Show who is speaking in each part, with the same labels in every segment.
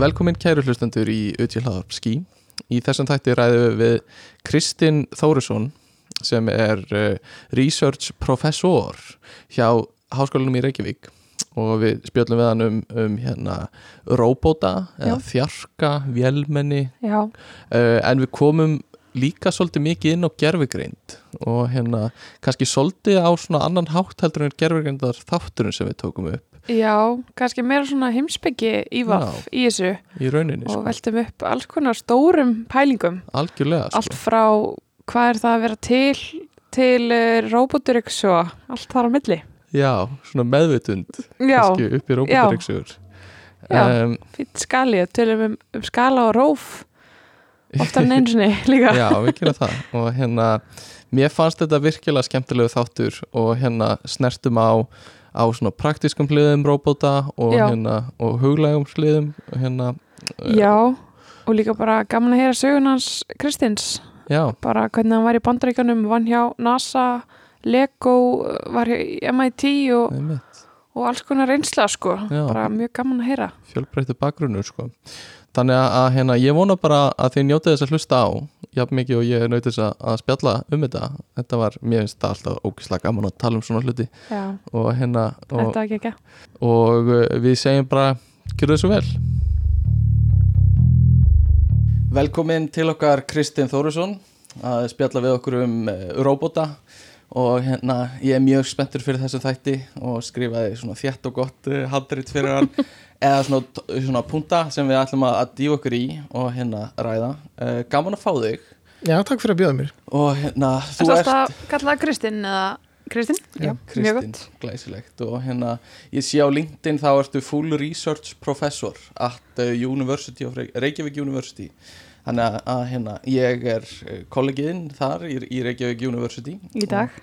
Speaker 1: Velkomin kæru hlustendur í Utsi Hlaðarpski. Í þessum þætti ræðum við Kristinn Þórisson sem er uh, research professor hjá Háskólanum í Reykjavík. Og við spjöllum við hann um, um hérna róbóta eða
Speaker 2: Já.
Speaker 1: þjarka, vélmenni. Uh, en við komum líka svolítið mikið inn á gerfigreind og hérna kannski svolítið á svona annan hátt heldur en gerfigreindar þátturinn sem við tókum upp
Speaker 2: já, kannski meira svona heimsbyggi í vaff í þessu.
Speaker 1: Í rauninni
Speaker 2: og
Speaker 1: sko.
Speaker 2: veltum upp alls konar stórum pælingum.
Speaker 1: Algjörlega
Speaker 2: allt
Speaker 1: sko.
Speaker 2: frá hvað er það að vera til til roboturix og allt þar á milli.
Speaker 1: Já, svona meðvitund
Speaker 2: Já,
Speaker 1: kannski upp í robotariksugur
Speaker 2: Já.
Speaker 1: um,
Speaker 2: fýtt skali, tölum um, um skala og róf oftar en einu sinni líka.
Speaker 1: Já, við gerum það. Og hérna, mér fannst þetta virkilega skemmtilegu þáttur og hérna snertum á á svona praktiskum hliðum robóta og hérna og huglægum hliðum hérna,
Speaker 2: Já, og líka bara gaman að heyra sögunans Kristins,
Speaker 1: já,
Speaker 2: bara hvernig hann var í bandaríkanum, vann hjá NASA Lego, var hjá MIT og, og alls konar reynsla sko,
Speaker 1: Já.
Speaker 2: bara mjög gaman að heyra.
Speaker 1: Fjölbreyttu bakgrunnur sko. Þannig að, að hérna, ég vona bara að þið njótið þess að hlusta á jafn mikið og ég nautið þess að, að spjalla um þetta. Þetta var, mér finnst það alltaf ógislega gaman að tala um svona hluti.
Speaker 2: Já,
Speaker 1: og hérna og,
Speaker 2: þetta var ekki ekki
Speaker 1: og uh, við segjum bara gjörðu þessu vel. Velkomin til okkar Kristinn Þórisson að spjalla við okkur um uh, robóta og hérna ég er mjög spenntur fyrir þessu þætti og skrifaði svona þétt og gott uh, handrit fyrir hann eða svona, svona punta sem við ætlum að, að dýfa okkur í og hérna ræða. Uh, gaman að fá þig.
Speaker 3: Já, takk fyrir að bjóða mér.
Speaker 1: Og hérna
Speaker 2: Er
Speaker 1: þú
Speaker 2: það
Speaker 1: ert
Speaker 2: að kalla það Kristinn eða Kristinn?
Speaker 3: Já,
Speaker 2: mjög gott.
Speaker 1: glæsilegt. Og hérna ég sé á LinkedIn þá ertu full research professor at uh, University of Rey- Reykjavík University. Þannig að, að hérna ég er uh, kollegiðinn þar í, í Reykjavík University.
Speaker 2: Í dag?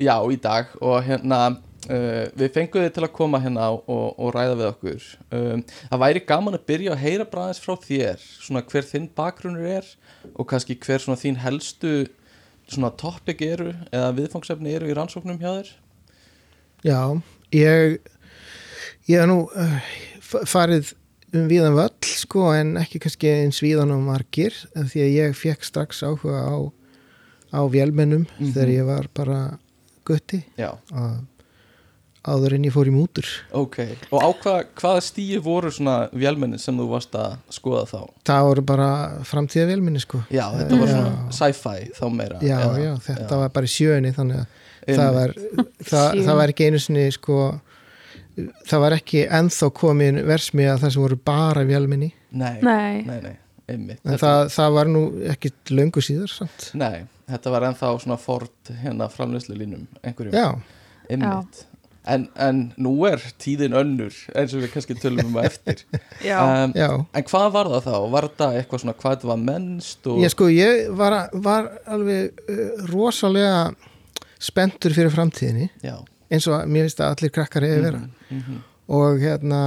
Speaker 1: Já, í dag. Og hérna uh, við fengum þið til að koma hérna og, og ræða við okkur. Um, það væri gaman að byrja að heyra bara aðeins frá þér svona hver þinn bakgrunnur er og kannski hver svona þín helstu svona topic eru eða viðfangsefni eru í rannsóknum hjá þér?
Speaker 3: Já, ég, ég hef nú uh, farið um víðan völl, sko, en ekki kannski eins víðan og margir, því að ég fekk strax áhuga á, á vélmennum
Speaker 1: Mhm.
Speaker 3: þegar ég var bara gutti.
Speaker 1: Já,
Speaker 3: og áður en ég fór í mútur.
Speaker 1: ok. Og á hvað, hvaða stíi voru svona vélmenni sem þú varst að skoða þá?
Speaker 3: Það voru bara framtíða vélmenni, sko.
Speaker 1: Já, þetta var
Speaker 3: Já.
Speaker 1: svona sci-fi þá meira
Speaker 3: Já,
Speaker 1: eða-
Speaker 3: já, þetta var bara í sjöunni, þannig að það var, það, það var ekki einu sinni sko það var ekki ennþá komin versmiða þar sem voru bara vélminni
Speaker 1: Nei,
Speaker 2: Nei,
Speaker 1: nei, nei, einmitt.
Speaker 3: En það, það var nú ekki löngu síðar samt.
Speaker 1: Nei, þetta var ennþá svona Ford hérna framleyslu línum einhverjum.
Speaker 3: Já,
Speaker 1: einmitt en, en nú er tíðin önnur eins og við kannski tölum um að eftir.
Speaker 2: Já,
Speaker 1: um,
Speaker 3: já.
Speaker 1: En hvað var það þá? Var þetta eitthvað svona hvað þetta var mennst og
Speaker 3: ég sko, ég var, var alveg uh, rosalega spenntur fyrir framtíðinni.
Speaker 1: Já,
Speaker 3: eins og mér finnst að allir krakkar hefur vera.
Speaker 1: Mm -hmm.
Speaker 3: og hérna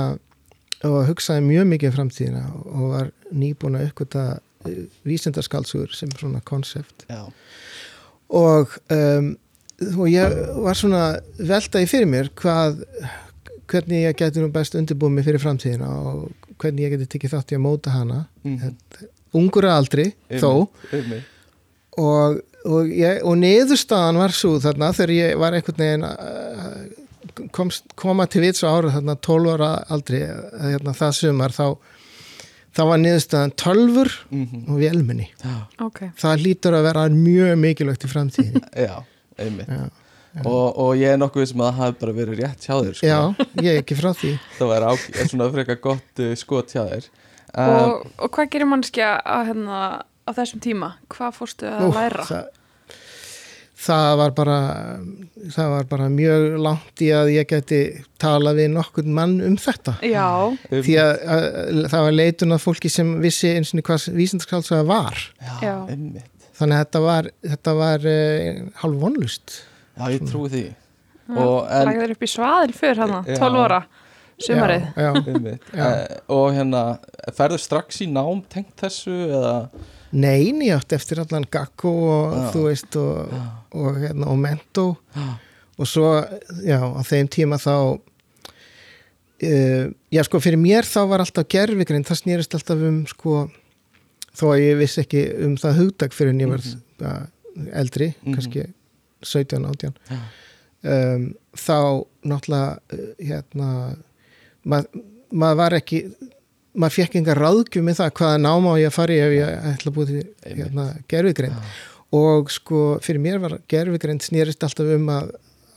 Speaker 3: og hugsaði mjög mikið um framtíðina og var nýbúin að uppgöta uh, vísindaskálsugur sem svona konsept
Speaker 1: Já,
Speaker 3: og, um, og ég var svona veltaði fyrir mér hvað hvernig ég geti nú best undirbúið mig fyrir framtíðina og hvernig ég geti tekið þátt í að móta hana.
Speaker 1: Mm
Speaker 3: ungur að aldri þó.
Speaker 1: einmitt.
Speaker 3: og, og, ég, og niðurstaðan var svo þarna þegar ég var einhvern veginn uh, komst, koma til vits á ára þarna 12 ára aldri uh, hérna, það sumar þá þá var niðurstaðan tölfur
Speaker 1: Mhm.
Speaker 3: og vélmenni.
Speaker 1: Já,
Speaker 2: ok.
Speaker 3: Það lítur að vera mjög mikilvægt í framtíðinni.
Speaker 1: Já,
Speaker 3: já,
Speaker 1: og, og ég er nokkuð vissum að það hafi bara verið rétt hjá þér sko.
Speaker 3: já, ég er ekki frá því
Speaker 1: það var svona frekar gott uh, skot hjá þér um,
Speaker 2: og, og hvað gerir mannskja á, hérna, á þessum tíma? Hvað fórstu að
Speaker 3: Úff,
Speaker 2: læra?
Speaker 3: það, það var bara það var bara mjög langt í að ég geti talað við nokkurn mann um þetta
Speaker 2: Já,
Speaker 3: því að, að, það var leitun af fólki sem vissi eins og hvað vísindaskálsaða var
Speaker 1: já,
Speaker 2: Já.
Speaker 3: Þannig að þetta var, þetta var uh, hálf vonlust
Speaker 1: já, ég trúi því og, en,
Speaker 2: lagður upp í svaðil fyrir hana,
Speaker 1: Já.
Speaker 2: 12 ára sumarið
Speaker 3: já, já,
Speaker 1: einmitt,
Speaker 3: Já.
Speaker 1: uh, og hérna ferðu strax í nám tengt þessu eða
Speaker 3: Nein, ég átti eftir allan Gakko og
Speaker 1: Já.
Speaker 3: þú veist og, og, hérna, og Mento
Speaker 1: Já.
Speaker 3: og svo, já, á þeim tíma þá uh, já sko fyrir mér þá var alltaf gerfigrind, það snýrist alltaf um sko, þó að ég vissi ekki um það hugdag fyrir en ég var uh, eldri,
Speaker 1: Mhm.
Speaker 3: kannski 17, 18
Speaker 1: Já.
Speaker 3: um, þá náttúrulega uh, hérna maður mað var ekki maður fekk enga ráðgjum með það hvaða náma á ég að fara í ef ég ætla að búið til hérna, gerfigrind og sko fyrir mér var gerfigreind snýrist alltaf um að,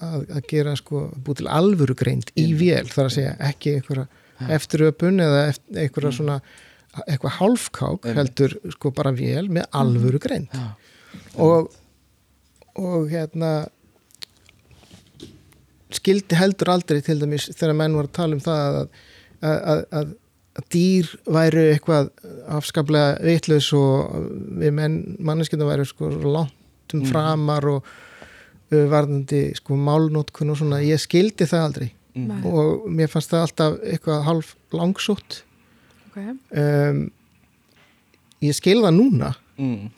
Speaker 3: að, að gera sko búið til alvöru greind í vél þar að segja ekki einhverja eftiröpun eða einhverja svona eitthvað hálfkák heldur sko bara vél með alvöru greind
Speaker 1: Já.
Speaker 3: og, og hérna skildi heldur aldrei til dæmis þegar menn voru að tala um það að, að, að, að, dýr væru eitthvað afskaplega vitlaus og við menn, manneskjönda væru sko langt um
Speaker 1: Mhm.
Speaker 3: framar og uh, varðandi sko málnótkun og svona, ég skildi það aldrei
Speaker 1: Mm.
Speaker 3: Og mér fannst það alltaf eitthvað hálf langsótt
Speaker 2: ok,
Speaker 3: um, ég skil það núna
Speaker 1: Mm.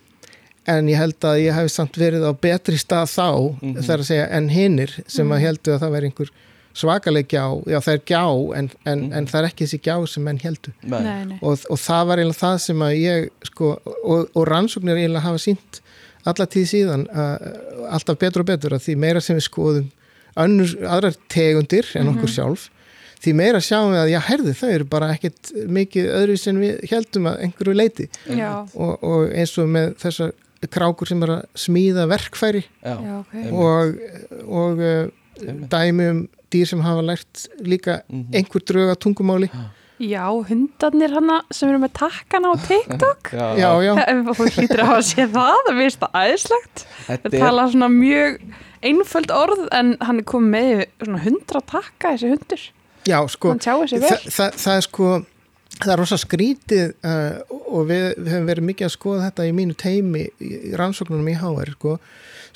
Speaker 3: en ég held að ég hef samt verið á betri stað þá
Speaker 1: Mhm.
Speaker 3: þar að segja en hinnir sem að heldu að það veri einhver svakaleg gjá, já það er gjá en, en,
Speaker 1: Mhm.
Speaker 3: en það er ekki þessi gjá sem menn heldu
Speaker 1: Nei.
Speaker 2: nei, nei
Speaker 3: og, og það var eiginlega það sem að ég sko, og, og rannsóknir eiginlega hafa sínt alla tíð síðan uh, alltaf betur og betur að því meira sem við skoðum önnur, aðrar tegundir en okkur sjálf því meira sjáum við að já herði þau eru bara ekkit mikið öðru sem við heldum að einhverju leiti
Speaker 2: já,
Speaker 3: og, og eins og með þessar krákur sem er að smíða verkfæri
Speaker 1: Já.
Speaker 2: já, ok.
Speaker 1: Einmitt.
Speaker 3: og, og uh,
Speaker 1: Einmitt.
Speaker 3: dæmi um dýr sem hafa lært líka
Speaker 1: Mhm.
Speaker 3: einhver drög að tungumáli.
Speaker 2: Já, hundarnir hana sem eru með takkana á TikTok.
Speaker 1: Já,
Speaker 3: já, já,
Speaker 2: og hlýtur að hafa séð það það finnst það
Speaker 1: Þetta
Speaker 2: það tala svona mjög einföld orð en hann er komið með svona hundra takka þessi hundur
Speaker 3: já sko
Speaker 2: vel.
Speaker 3: Þa, það, það er sko það er rosa skrítið uh, og við, við höfum verið mikið að skoða þetta í mínu teimi í í rannsóknunum í HR sko.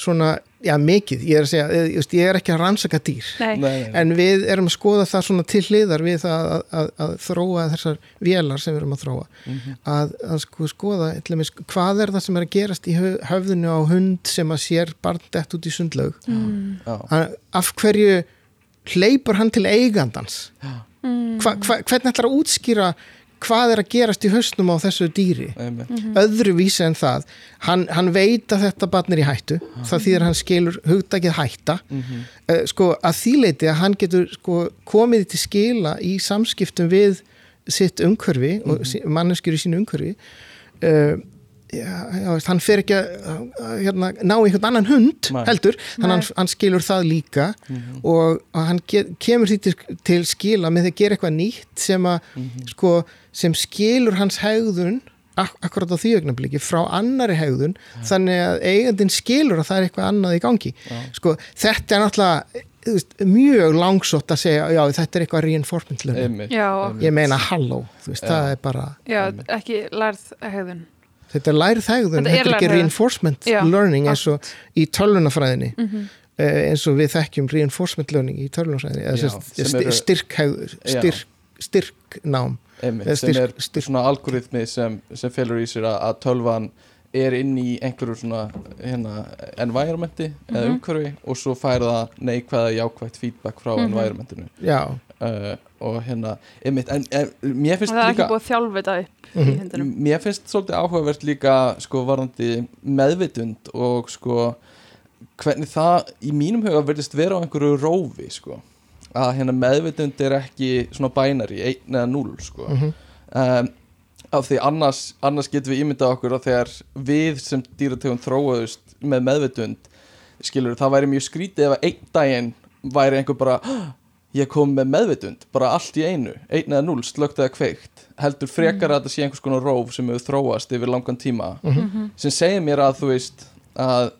Speaker 3: svona, já mikið ég er, að segja, ég, just, ég er ekki að rannsaka dýr.
Speaker 2: Nei,
Speaker 1: nei, nei.
Speaker 3: en við erum að skoða það svona til hliðar við það að, að, að þróa þessar vélar sem við erum að þróa.
Speaker 1: Mhm.
Speaker 3: að, að sko skoða til dæmis, hvað er það sem er að gerast í höf- höfðinu á hund sem að sér barn dett út í sundlaug?
Speaker 2: Mm,
Speaker 3: af hverju hleypur hann til eigandans.
Speaker 2: Mm,
Speaker 3: hva, hva, hvernig ætlar að útskýra hvað er að gerast í hausnum á þessu dýri?
Speaker 1: Einmitt.
Speaker 3: öðruvísi en það hann, hann veit að þetta barn er í hættu það þýðir hann skilur hugdakið hætta.
Speaker 1: Mhm.
Speaker 3: uh, sko að þýleiti að hann getur sko komið til skila í samskiptum við sitt umhverfi og mm manneskjur í sínu umhverfi uh, já, hann fer ekki að að, hérna, ná einhvern annan hund
Speaker 1: Nei.
Speaker 3: heldur, þannig hann, hann skilur það líka og að hann ge, kemur því til, til skila með því að gera eitthvað nýtt sem að sko, sem skilur hans hegðun ak akkurat á því augnabliki frá annari hegðun þannig að eigandinn skilur að það er eitthvað annað í gangi. Sko, þetta er náttúrulega veist, mjög langsótt að segja já þetta er eitthvað
Speaker 1: Einmitt.
Speaker 3: ég meina halló, veist, það er bara
Speaker 2: já, ekki lærð hegðun
Speaker 3: þetta er lærið hegðun,
Speaker 2: Þetta
Speaker 3: þetta er, ekki reinforcement
Speaker 2: Já,
Speaker 3: learning eins og í tölvunafræðinni
Speaker 2: Mhm.
Speaker 3: eh, eins og við þekkjum reinforcement learning í tölvunafræðinni
Speaker 1: eru-
Speaker 3: styrk, styrk, styrknám
Speaker 1: Einmitt, sem er
Speaker 3: styrk-
Speaker 1: svona algoritmi sem, sem felur í sér að, tölvan er inn í einhverju svona hérna, environmenti eða
Speaker 2: Mhm.
Speaker 1: umhverfi og svo fær það neikvæða jákvætt feedback frá
Speaker 2: Mhm.
Speaker 1: environmentinu
Speaker 3: já,
Speaker 1: uh, og hérna, einmitt, en, en mér finnst
Speaker 2: það er ekki
Speaker 1: líka
Speaker 2: búið að þjálfa þetta upp í
Speaker 3: Mhm.
Speaker 2: hundunum
Speaker 1: mér finnst svolítið áhugavert líka sko varðandi meðvitund og sko hvernig það í mínum huga verðist vera á einhverju rófi sko. Að hérna meðvitund er ekki svona bænari, einn eða núl sko.
Speaker 3: Mhm,
Speaker 1: um, af því annars, annars getum við ímyndað okkur að þegar við sem dýrategund þróaðust með meðvitund skilur það væri mjög skrítið ef að einn daginn væri einhver bara "Ah, ég kom með meðvitund, bara allt í einu einn eða núl, slögt eða kveikt. Heldur frekar að þetta sé einhvers konar róf sem hefur þróast yfir langan tíma.
Speaker 3: Mhm.
Speaker 1: sem segir mér að þú veist að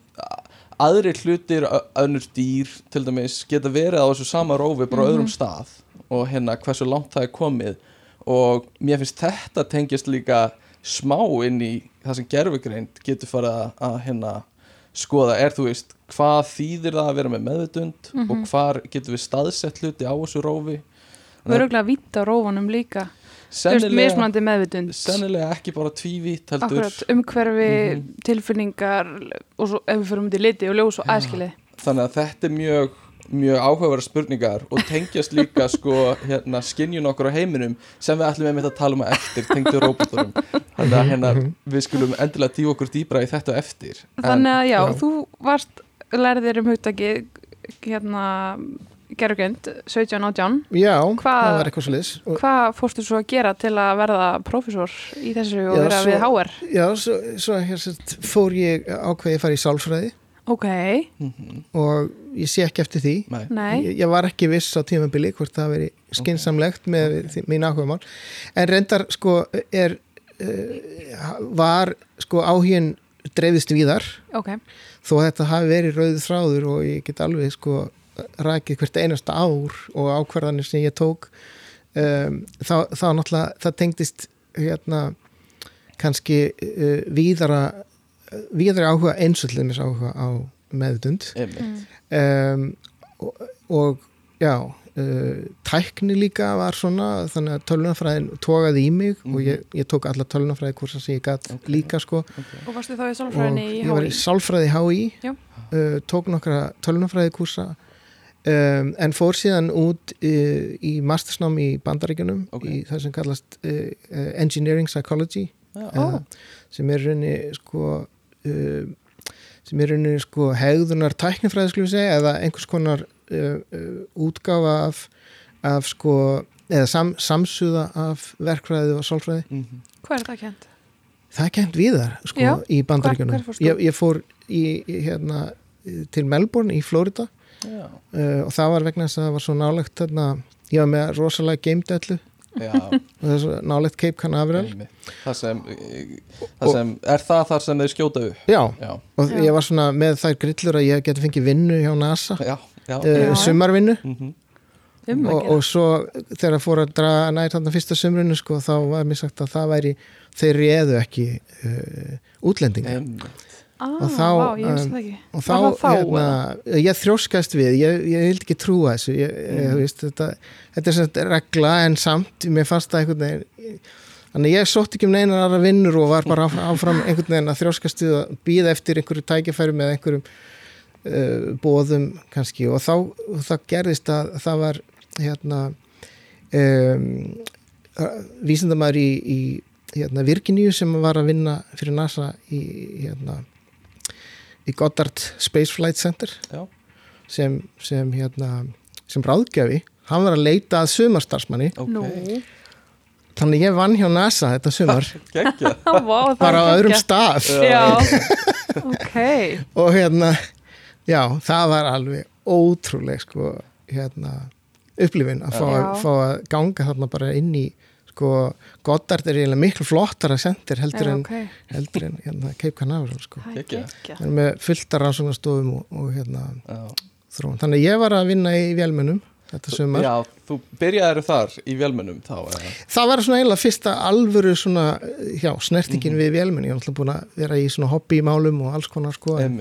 Speaker 1: aðri hlutir önnur dýr til dæmis geta verið á þessu sama rófi bara á öðrum stað. Og hérna hversu langt það er komið. Og mér finnst þetta tengjast líka smá inn í það sem gerfugreind getur farið að, að hérna skoða. Er þú veist hvað þýðir það að vera með meðvutund og hvar getur við staðsett hluti á þessu rófi?
Speaker 2: Öruglega vitt á rófanum líka. Þú veist,
Speaker 1: sennilega,
Speaker 2: mismunandi meðvitund.
Speaker 1: sennilega ekki bara tvívítt heldur.
Speaker 2: Akkurat, umhverfi, tilfinningar og svo ef við fyrir um til liti og ljós og aðskilið.
Speaker 1: þannig að þetta er mjög mjög áhugaverða spurningar og tengjast líka sko hérna skinjun okkur á heiminum sem við ætlum einmitt að tala um á eftir tengdu róbótorum þannig að hérna við skulum endilega tíu okkur dýbra í þetta á eftir.
Speaker 2: Þannig að já,
Speaker 3: já.
Speaker 2: þú varst lærðir um hugtaki hérna gerugjönd 17-18
Speaker 3: Já,
Speaker 2: Hvað-
Speaker 3: það var eitthvað svo liðs
Speaker 2: Hvað fórstu svo að gera til að verða prófessor í þessu og
Speaker 3: Já,
Speaker 2: vera
Speaker 3: svo-
Speaker 2: við HR?
Speaker 3: Já, svo, svo hér, sett, fór ég ákveði að fara í sálfræði
Speaker 2: Ok,
Speaker 1: Mhm.
Speaker 3: og ég sé ekki eftir því
Speaker 1: Nei.
Speaker 2: nei
Speaker 3: ég, ég var ekki viss á tímabili hvort það veri skinsamlegt með okay. mín áhugamál en reyndar sko er uh, var sko áhugin dreifðist víðar.
Speaker 2: Ok,
Speaker 3: þó að þetta hafi verið rauð þráður og ég get alveg sko rækið hvert einasta ár og ákvarðanir sem ég tók um, þá, þá náttúrulega það tengdist hérna kannski uh, víðara víðara áhuga eins og til dæmis áhuga á meðdund
Speaker 1: einmitt.
Speaker 3: Um, og, og já uh, tækni líka var svona þannig að tölunafræðin tókaði í mig og ég, ég tók alla tölunafræði kursa sem ég gætt
Speaker 1: Ok.
Speaker 3: líka sko
Speaker 2: og varstu þá í sálfræðinni í
Speaker 3: ég var í
Speaker 2: HÍ?
Speaker 3: sálfræði HÍ
Speaker 2: Já.
Speaker 3: uh, tók nokkra tölunafræði kursa um, en fór síðan út uh, í mastersnám í bandaríkjunum
Speaker 1: Ok.
Speaker 3: í það sem kallast uh, uh, Engineering Psychology uh, sem er raunni sko uh, sem er raunni sko hegðunar tæknifræði segja eða einhvers konar uh, uh, útgáfa af, af sko eða sam, samsuða af verkfræði og sálfræði
Speaker 1: Mhm.
Speaker 2: Hvað er það kent?
Speaker 3: það er kent viðar sko
Speaker 2: Já.
Speaker 3: í
Speaker 2: fórstu?
Speaker 3: ég, ég fór í, í, hérna, til Melbourne í Florida
Speaker 1: Já.
Speaker 3: uh, og það var vegna þess að það var svo nálegt þarna, ég var með rosalega geimdellu
Speaker 1: Já.
Speaker 3: og það svo nálegt Cape Canaveral
Speaker 1: það sem, það sem er það þar sem þeir skjóta upp
Speaker 3: já,
Speaker 1: Já,
Speaker 3: og
Speaker 2: Já.
Speaker 3: ég var svona með þær grillur að ég geti fengið vinnu hjá NASA
Speaker 1: já,
Speaker 3: uh, sumarvinnu.
Speaker 1: Mhm.
Speaker 2: Um að
Speaker 3: og, og svo þegar fór að draga nær þarna fyrsta sumrunu sko þá var mér sagt að það væri þeir réðu ekki uh, útlendinga.
Speaker 1: Einmitt.
Speaker 2: Ah,
Speaker 3: og þá,
Speaker 2: vá, ég
Speaker 3: um,
Speaker 2: það ekki.
Speaker 3: og þá, hérna, ég þrjóskast við ég, ég vildi ekki trúa þessu ég,
Speaker 1: Mm.
Speaker 3: ég, veist, þetta, þetta er svona regla en samt, mér fannst það einhvern veginn þannig að ég sótt ekki um neinar aðra vinnur og var bara áfram, einhvern veginn að þrjóskast við að býða eftir einhverju tækifæri með einhverjum uh, bóðum kannski. Og þá það gerðist að það var hérna um, vísindamæður í, í hérna, Virginíu sem var að vinna fyrir NASA í hérna í Goddard Space Flight Center
Speaker 1: Já.
Speaker 3: sem, sem hérna sem ráðgjafi, hann var að leita að sumarstarfsmanni,
Speaker 1: Ok,
Speaker 2: Nú,
Speaker 3: þannig ég vann hjá NASA þetta sumar, bara á öðrum stað.
Speaker 2: Já, ok.
Speaker 3: Og hérna já, það var alveg ótrúleg sko, hérna upplifin að fá, fá að ganga þarna bara inn í sko, Goddard er eiginlega miklu flottara sendir heldur en,
Speaker 2: ok,
Speaker 3: heldur en hérna, Cape Canaveral sko. með fullta rannsóknarstofum og, og hérna þróun. Þannig að ég var að vinna í vélmennum þetta sumar.
Speaker 1: Já, þú byrjaðir þar í vélmennum þá eða?
Speaker 3: Það var svona eiginlega fyrsta alvöru svona, já, snertingin
Speaker 1: Mhm.
Speaker 3: við vélmenni. Ég var alltaf búin að vera í svona hobbymálum og alls konar sko. En.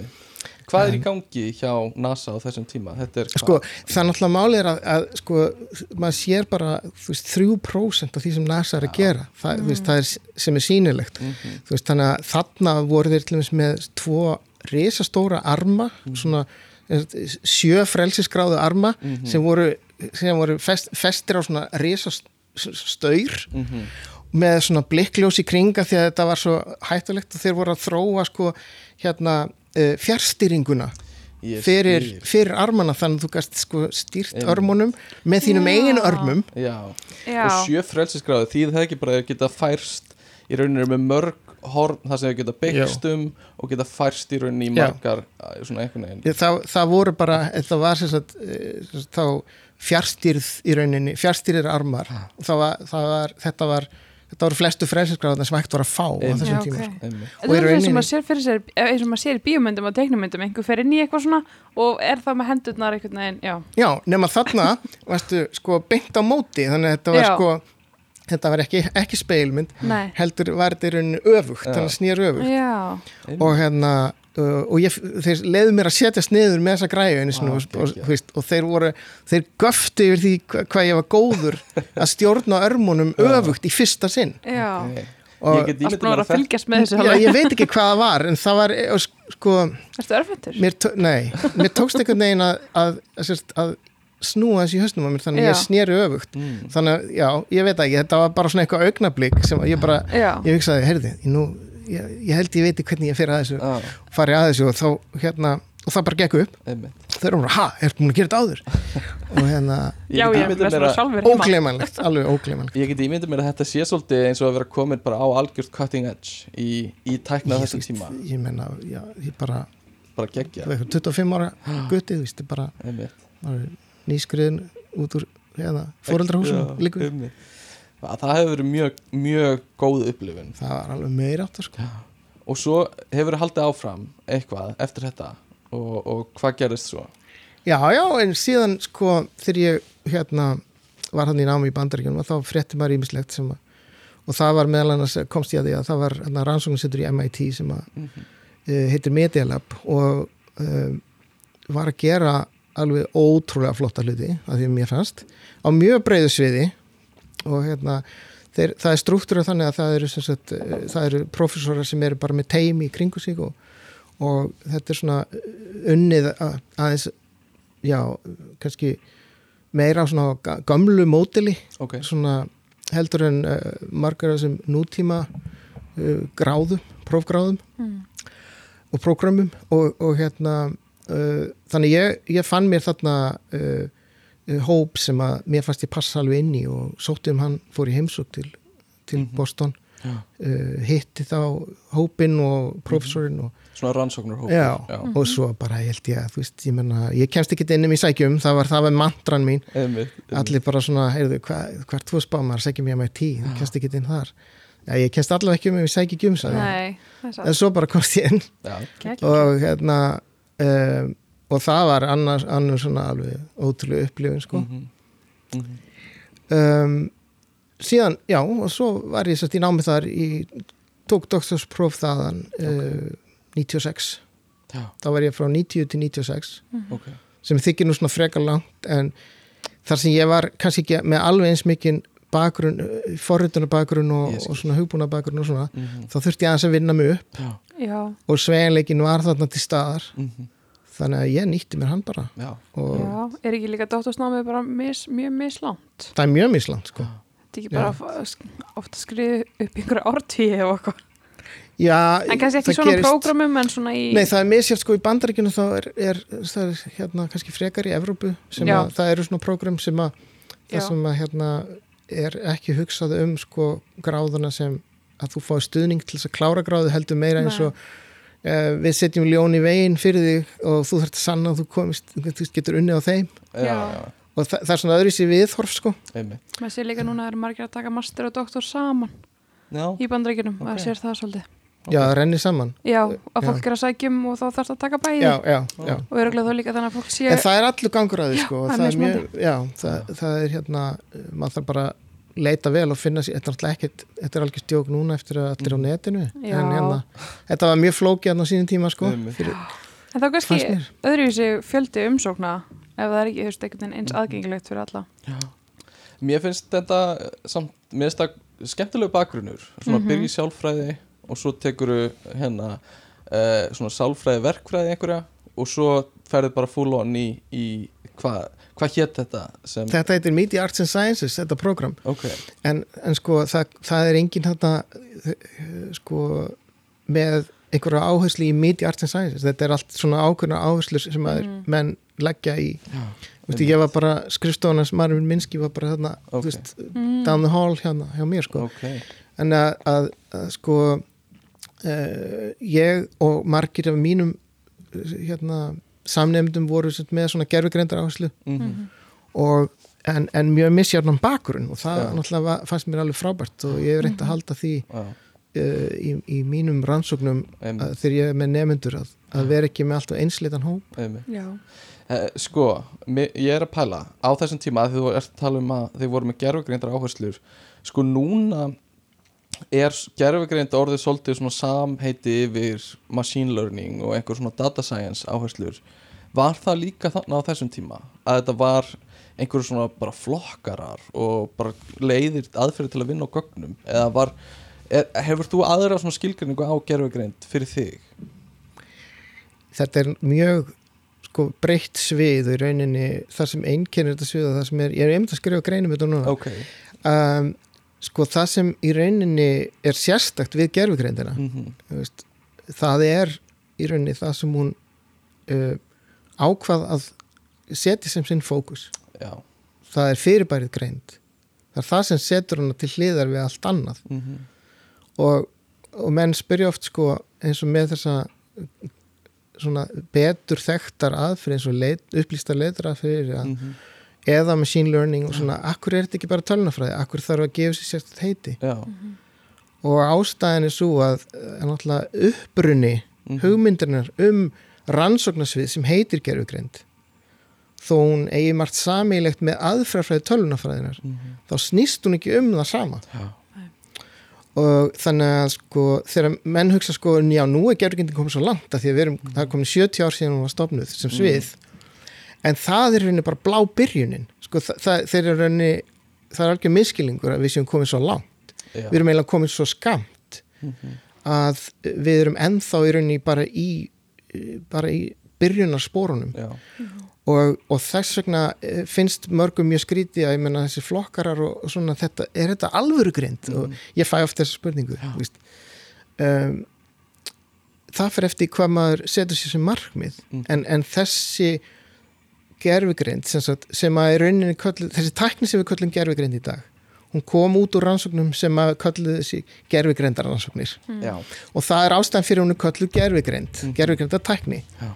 Speaker 1: Hvað er í gangi hjá NASA á þessum tíma? Þetta er
Speaker 3: sko, það er náttúrulega málið er að, að sko, maður sér bara veist, 3% af því sem NASA er að gera. Það, þú veist, það er sem er sýnilegt.
Speaker 1: Mhm.
Speaker 3: Þú veist, þannig að þarna voru þeir til dæmis með tvo risastóra arma,
Speaker 1: Mhm.
Speaker 3: svona eh, sjö frelsisgráðu arma
Speaker 1: Mhm.
Speaker 3: sem voru, sem voru fest, festir á svona risastaur
Speaker 1: Mhm.
Speaker 3: með svona blikkljós í kringa því að þetta var svo hættulegt og þeir voru að þróa sko hérna uh, fjárstýringuna fyrir, fyrir armana þannig að þú gast sko stýrt
Speaker 1: Einmitt.
Speaker 3: örmunum með þínum
Speaker 2: Já.
Speaker 3: eigin örmum.
Speaker 1: Já,
Speaker 2: Já,
Speaker 1: og sjö frelsisgráðu því það ekki bara að geta færst í rauninni með mörg horn þar sem þau geta byggst um og geta færst í rauninni í margar svona einhvern veginn.
Speaker 3: Ég, það, það voru bara, þetta var sagt, eh, sem sagt, þá fjárstýrð í rauninni, fjárstýrðir armar. Og það var, það var, þetta var þetta voru flestu frelsisgráðuna sem hægt var að fá á þessum
Speaker 2: Já,
Speaker 3: tíma
Speaker 2: ok.
Speaker 3: sko. Í
Speaker 2: er eins og maður sér fyrir sér eins og maður sér í bíómyndum og teiknumyndum einhver fer inn í eitthvað svona og er það með hendurnar einhvern veginn, já,
Speaker 3: Já, nema þarna varstu sko beint á móti þannig að þetta var
Speaker 2: Já.
Speaker 3: sko þetta var ekki, ekki speilmynd
Speaker 2: nei
Speaker 3: heldur var þetta í rauninni öfugt
Speaker 1: Já.
Speaker 3: þannig að snýr öfugt
Speaker 2: Já,
Speaker 3: og hérna uh, og ég, þeir leiðu mér að setjast niður með þessa græðu einu sinni
Speaker 1: Vá,
Speaker 3: og, og,
Speaker 1: geggjað.
Speaker 3: þú veist, og þeir voru þeir göftu yfir því hva- hvað ég var góður að stjórna örmunum öfugt í fyrsta sinn
Speaker 2: já
Speaker 1: Nei.
Speaker 3: og
Speaker 1: Ég
Speaker 2: að að fylgjast með þessu
Speaker 3: já, ég veit ekki hvað það var en það var og sk- sko,
Speaker 2: Ertu örfendur?
Speaker 3: mér, tó- nei, mér tókst einhvern veginn að, að, að, að snúa þessi í hausnum á mér þannig að ég
Speaker 2: Já.
Speaker 3: sneri öfugt
Speaker 1: mm.
Speaker 3: þannig að, já, ég veit ekki, þetta var bara svona eitthvað augnablík sem að ég bara,
Speaker 2: Já,
Speaker 3: ég hugsaði, heyrði, nú ég, ég held ég veiti hvernig ég fyrir að þessu
Speaker 1: ah,
Speaker 3: fari að þessu og þá, hérna og það bara gekk upp, þau eru bara, ha, ertu búin að gera þetta áður? Og hérna,
Speaker 2: já, ég er
Speaker 1: að-
Speaker 3: óglemanlegt alveg óglemanlegt
Speaker 1: Ég get ímyndið mér að þetta sé svolítið eins og að vera komin bara á algjört cutting edge í, í tækna
Speaker 3: Ég,
Speaker 1: þessum tíma.
Speaker 3: ég menna, já, ég bara
Speaker 1: bara geggja
Speaker 3: þú veist, 25 ára gutti, þú veist, ég bara nýskriðin út úr hérna, fóreldrahúsum líka.
Speaker 1: Að Það hefur verið mjög, mjög góð upplifun
Speaker 3: það var alveg meira átt sko.
Speaker 1: og svo hefur það haldið áfram eitthvað eftir þetta og, og hvað gerist svo?
Speaker 3: já, já, en síðan sko, þegar ég hérna var hann í námi í bandaríkjunum og þá frétti maður ímislegt sem að og það var meðal annars, komst ég að því að það var hérna, rannsóknarsettur í MIT sem að
Speaker 1: Mm -hmm.
Speaker 3: uh, heitir Media Lab og uh, var að gera alveg ótrúlega flotta hluti að því að mér fannst á mjög breiðu sviði og hérna þeir, það er struktúrað þannig að það eru, sem sagt, uh, það eru professorar sem eru bara með teimi í kringu sig og, og þetta er svona uh, unnið að, aðeins já, kannski meira á svona ga- gömlu mótili
Speaker 1: Ok,
Speaker 3: svona heldur en uh, margar af þessum nútíma uh, gráðum, prófgráðum
Speaker 2: Mm.
Speaker 3: og prógramum. Og, og hérna uh, þannig ég, ég fann mér þarna hóp sem að mér fannst ég passa alveg inn í og sótti um hann fór í heimsók til, til
Speaker 1: Mhm.
Speaker 3: Boston.
Speaker 1: Já.
Speaker 3: uh, hitti þá hópin og professorinn og,
Speaker 1: svona rannsóknar hóp
Speaker 3: já,
Speaker 1: já.
Speaker 3: og svo bara held ég að veist, ég menna, ég kemst ekki inn um í sækjum, það var, það var mantran mín.
Speaker 1: Einmitt, einmitt.
Speaker 3: allir bara svona, heyrðu, hva, hvert þú spá maður, sækjum ég maður tí, þú kemst ekki inn þar. Já, ég kemst allavega ekki um ef ég sækja ekki um
Speaker 2: það er
Speaker 3: en svo bara komst ég inn. Og hérna um, og það var annars, annars svona alveg ótrúlega upplifin sko.
Speaker 1: mhm, mhm.
Speaker 3: um, síðan, já, og svo var ég sérst í námi þar í, tók doktorspróf þaðan uh, 96,
Speaker 1: Já,
Speaker 3: þá var ég frá 90 til 96
Speaker 1: ok.
Speaker 3: Sem þykir nú svona frekar langt en þar sem ég var kannski ekki með alveg eins mikinn bakgrunn, forritunar bakgrunn og,
Speaker 1: skil.
Speaker 3: og svona hugbúna bakgrunn og svona
Speaker 1: Mhm.
Speaker 3: þá þurfti ég aðeins að vinna mig upp.
Speaker 1: Já,
Speaker 2: Já,
Speaker 3: og sveginleikin var þarna til staðar.
Speaker 1: Mhm,
Speaker 3: þannig að ég nýtti mér hann bara.
Speaker 1: Já,
Speaker 3: og
Speaker 2: já, er ekki líka dóttorsnámið bara mis, mjög mislánt
Speaker 3: það er mjög mislant sko.
Speaker 2: Þetta er ekki bara að- ofta skriði upp einhverja ártíu og eitthvað?
Speaker 3: Já,
Speaker 2: En kannski ekki svona
Speaker 3: gerist-
Speaker 2: prógramum en svona í
Speaker 3: Nei, það er misjátt sko í bandaríkjunum þá er, er, það er hérna kannski frekar í Evrópu sem
Speaker 2: Já.
Speaker 3: að það eru svona prógram sem að
Speaker 2: Já.
Speaker 3: það sem að hérna er ekki hugsað um sko gráðuna sem að þú fáið stuðning til þess að klára gráðu heldur meira eins og við setjum ljón í veginn fyrir þig og þú þarft að sanna að þú komist þú getur unnið á þeim.
Speaker 1: Já,
Speaker 2: Já.
Speaker 1: já,
Speaker 3: og það, það er svona öðru sér viðhorf sko.
Speaker 2: Með sér líka núna er margir að taka master og doktor saman
Speaker 1: Já,
Speaker 2: í bandaríkjunum,
Speaker 1: Ok.
Speaker 2: það sér það svolítið.
Speaker 3: Já, það rennir saman.
Speaker 2: Já,
Speaker 3: Já.
Speaker 2: að fólk er að sækjum og þá þarf það að taka bæði.
Speaker 3: Já, já, já.
Speaker 2: og öruglega þá líka þannig að fólk sé
Speaker 3: En það er allur gangur að því sko og
Speaker 2: það er
Speaker 3: það mjög,
Speaker 2: mismunandi.
Speaker 3: já, það, það er hérna uh, maður þarf bara að leita vel og finna sér, þetta er náttúrulega ekkert, þetta er algjör stjók núna eftir að allir á netinu.
Speaker 2: Já.
Speaker 3: en hérna, þetta var mjög flókið hérna á sínum tíma sko, fyrir,
Speaker 2: En þá kannski öðruvísi fjöldi umsókna ef það er ekki þú veist, einhvern veginn eins aðgengilegt fyrir alla.
Speaker 1: Já. Mér finnst þetta samt, mér finnst það skemmtilegu bakgrunnur. Svona
Speaker 2: Mhm.
Speaker 1: byrja í sjálfræði og svo tekuru hérna uh, svona sálfræði verkfræði einhverja og svo ferðið bara full on í, í hvað hva hétt þetta sem,
Speaker 3: þetta heitir Media Arts and Sciences, þetta program
Speaker 1: ok,
Speaker 3: en, en sko það, það er engin hérna sko með einhverja áherslu í Media Arts and Sciences. Þetta er allt svona ákveðna áherslur sem að
Speaker 2: Mhm.
Speaker 3: menn leggja í.
Speaker 1: Já,
Speaker 3: Þú veist, ég var bara skrifstofunars Marvin Minsky var bara þarna
Speaker 1: Ok.
Speaker 3: þú veist,
Speaker 2: mm.
Speaker 3: down the hall hérna hjá mér sko.
Speaker 1: Ok.
Speaker 3: En að, að, að sko uh, ég og margir af mínum hérna samnefndum voru með svona gerfugreindar áherslu.
Speaker 1: Mm
Speaker 3: og en, en mjög misjárnum bakgrunn og það
Speaker 1: Já.
Speaker 3: náttúrulega var, fannst mér alveg frábært og ég hef reynd að halda því
Speaker 1: já,
Speaker 3: uh, í, í mínum rannsóknum að, þegar ég er með nefnendur að, að vera ekki með alltaf einslitan hóp.
Speaker 1: Eh, Sko, mi- ég er að pæla á þessum tíma að þú ert að tala um að þið voru með gerfugreindar áherslur. Sko núna er gerfugreind orðið svolítið svona samheiti yfir machine learning og einhver svona data science áherslur? Var það líka þarna á þessum tíma að þetta var einhverju svona bara flokkarar og bara leiðir aðferði til að vinna á gögnum? Eða var, er, hefur þú aðra svona skilgrinningu á gerfugreind fyrir þig?
Speaker 3: þetta er mjög sko breytt svið og í rauninni. Það sem einkennir þetta svið og það sem er, ég er einmitt að skrifa greinum þetta núna.
Speaker 1: Ok.
Speaker 3: Um, sko það sem í rauninni er sérstakt við gerfugreindina
Speaker 1: mm
Speaker 3: veist, það er í rauninni það sem hún uh, ákvað að setja sem sinn fókus.
Speaker 1: Já.
Speaker 3: Það er fyrirbærið greind. Það er það sem setur hana til hliðar við allt annað.
Speaker 1: Mm
Speaker 3: og, og menn spyrja oft sko eins og með þessa svona betur þekktar aðfyrir eins og leit, upplýstar leitur aðfyrir ja,
Speaker 1: -hmm.
Speaker 3: Eða machine learning og svona, akkur er þetta ekki bara tölnafræði, akkur þarf að gefa sér sérst heiti?
Speaker 1: Já.
Speaker 3: Og ástæðin er svo að eh, upprunni
Speaker 1: Mhm.
Speaker 3: hugmyndirnar um rannsóknarsvið sem heitir gerfugreind þó hún eigi margt samílegt með aðfrafræði tölunafræðinar
Speaker 1: Mhm.
Speaker 3: þá snýst hún ekki um það sama.
Speaker 1: Já.
Speaker 3: Og þannig að sko þegar menn hugsa sko já nú er gerfugrindin komið svo langt að því að við erum, það er komin 70 ár síðan hún var stopnuð sem svið en það er rauninni bara blá byrjunin. Sko það, það, eru rauninni það er algjör miskilningur að við séum komið svo langt.
Speaker 1: Já.
Speaker 3: Við erum eiginlega komið svo skamt
Speaker 1: Mhm.
Speaker 3: að við erum ennþá í rauninni bara í bara í byrjunarsporunum. Og, og þess vegna eh, finnst mörgum mjög skríti að ég menna þessi flokkarar og, og svona þetta, er þetta alvöru grind og ég fæ oft þessa spurningu. Um, það fyrir eftir hvað maður setur sér sem markmið.
Speaker 1: Mm.
Speaker 3: en, en þessi gerfugrind sem, sagt, sem að í rauninni köllu, þessi tækni sem við köllum gerfugrind í dag hún kom út úr rannsóknum sem að köllu þessi gerfugrindar rannsóknir.
Speaker 1: Já.
Speaker 3: Og það er ástæðan fyrir hún er kölluð gerfugrind mm. Gerfugrindar tækni
Speaker 1: já.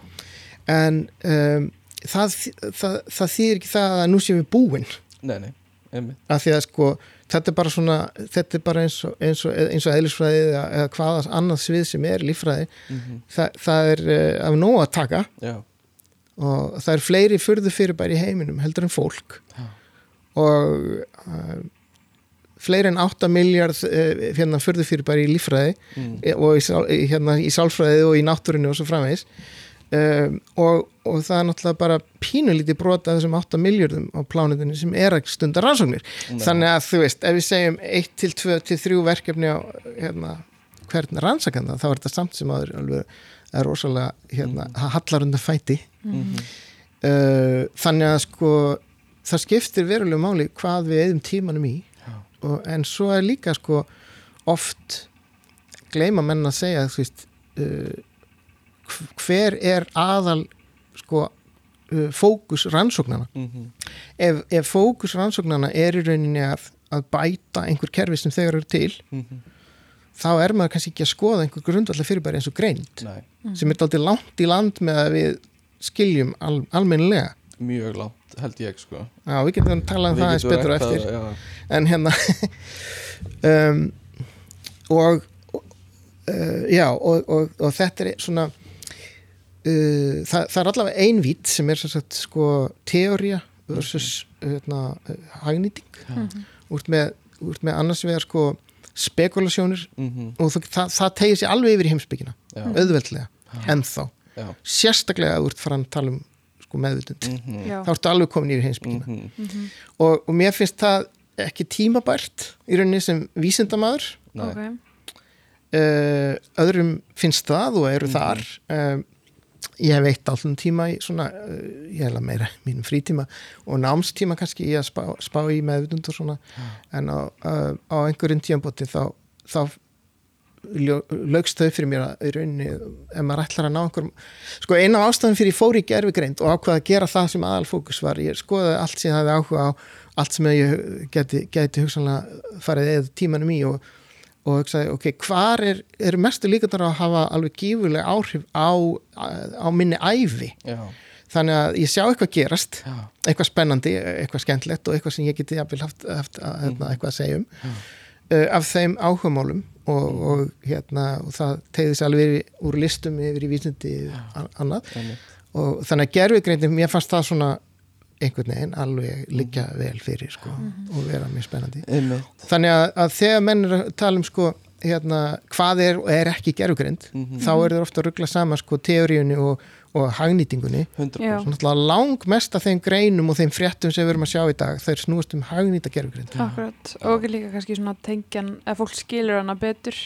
Speaker 3: En um, það, það, það þýðir ekki það að nú séum við búin.
Speaker 1: Nei nei einmitt.
Speaker 3: Af því að sko þetta er bara svona þetta er bara eins og, eins og, eins og eðlisfræði eða, eða hvaða annað svið sem er líffræði.
Speaker 1: Mhm.
Speaker 3: Þa, það er uh, af nóg að taka.
Speaker 1: Já
Speaker 3: og það er fleiri fyrðu fyrirbæri í heiminum heldur en fólk
Speaker 1: Já.
Speaker 3: og uh, fleiri en 8 miljard uh, hérna fyrðu fyrirbæri í líffræði
Speaker 1: mm.
Speaker 3: e- og í, hérna, í sálfræði og í náttúrinu og svo framvegis um, og, og það er náttúrulega bara pínulítið brota þessum 8 miljardum á plánutinu sem er ekki stundar rannsóknir
Speaker 1: Nei.
Speaker 3: þannig að þú veist, ef við segjum 1 til 2 til 3 verkefni á hérna, hvern rannsakanda þá er þetta samt sem aður alveg er rosalega hérna, mm. hallar undan fæti
Speaker 1: Mhm.
Speaker 3: uh, þannig að sko það skiptir verulega máli hvað við eðum tímanum í og, en svo er líka sko oft gleyma menn að segja veist uh, hv- hver er aðal sko uh, fókus rannsóknana
Speaker 1: Mhm.
Speaker 3: ef, ef fókus rannsóknana er í rauninni að, að bæta einhver kerfi sem þegar eru til
Speaker 1: Mhm.
Speaker 3: þá er maður kannski ekki að skoða einhver grundvallar fyrirbæri eins og greind
Speaker 1: nei
Speaker 3: sem er aldrei langt í land með að við skiljum al, almennilega
Speaker 1: mjög langt held ég sko
Speaker 3: Já, við getum talað um það eins betur eftir
Speaker 1: já.
Speaker 3: en hérna um, og uh, já og, og, og þetta er svona uh, það, það er allavega ein vít sem er sagt sko teória versus hérna, uh, hagnýting
Speaker 2: Mhm.
Speaker 3: úrt með, með annars vegar sko spekulasjónir
Speaker 1: Mhm.
Speaker 3: og það, það, tegir sér alveg yfir í heimsbyggina
Speaker 1: Já.
Speaker 3: auðveldlega, ennþá
Speaker 1: já
Speaker 3: sérstaklega að þú ert farin að tala um sko meðvutund
Speaker 1: Mhm.
Speaker 2: Já.
Speaker 3: þá ertu alveg komin yfir heimsbyggina
Speaker 1: Mhm.
Speaker 3: og, og mér finnst það ekki tímabært í rauninni sem vísindamaður
Speaker 1: Nei.
Speaker 2: ok,
Speaker 3: uh, öðrum finnst það og eru
Speaker 1: Mhm.
Speaker 3: þar um, ég hef eitt allum tíma í svona, uh, ég hef alveg meira í mínum frítíma og námstíma kannski í að spá, spá í meðvutund og svona en á, uh, á einhverjum tíambóti þá, þá lögst þau fyrir mér að í rauninni ef maður ætlar að ná einhverjum sko eina af ástæðum fyrir ég fór í gerfigreind og ákvaða að gera það sem aðalfókus var ég skoðaði allt sem ég hafði áhuga á allt sem ég geti, geti hugsanlega farið eða tímanum í og, og hugsaði ok, hvar er, er mestu líkandar að hafa alveg gífurlega áhrif á, á minni æfi
Speaker 1: já.
Speaker 3: Þannig að ég sjá eitthvað gerast
Speaker 1: já.
Speaker 3: eitthvað spennandi, eitthvað skemmtilegt og eitthvað sem ég geti haft, haft að, hérna, eitthvað að segja um
Speaker 1: Já.
Speaker 3: uh, af þeim áhugamálum og, og, hérna, og það tegði sér alveg úr listum yfir í vísindi annað. Og þannig að gerfugreindin, mér fannst það svona einhvern veginn alveg liggja vel fyrir sko, og vera mjög spennandi.
Speaker 1: Einmitt.
Speaker 3: Þannig að, að þegar menn að tala um sko, hérna, hvað er og er ekki gerfugreind
Speaker 1: Mhm.
Speaker 3: þá er það ofta að ruggla saman sko, teóriunni og, og hagnýtingunni.
Speaker 1: 100%
Speaker 2: Já.
Speaker 3: Svo náttúrulega lang mest af þeim greinum og þeim fréttum sem við erum að sjá í dag þeir snúast um hagnýta gerfugrind
Speaker 2: akkurat. Og líka kannski svona tengjan, ef fólk skilur hana betur.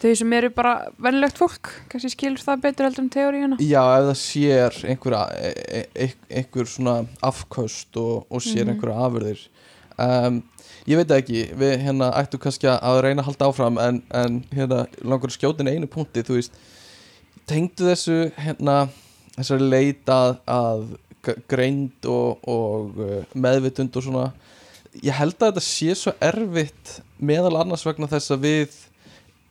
Speaker 2: Þau sem eru bara venlegt fólk kannski skilur það betur heldur um teóriuna
Speaker 1: Já, ef það sér einhver, e, e, einhver svona afköst og, og sér
Speaker 2: Mhm.
Speaker 1: einhverja afurðir. Um, Ég veit ekki, við hérna ættu kannski að reyna að halda áfram en, en hérna langur að skjóta inn einu punkti, þú veist tengdu þessu hérna þessari leit að, greind og, og uh, meðvitund og svona ég held að þetta sé svo erfitt meðal annars vegna þess að við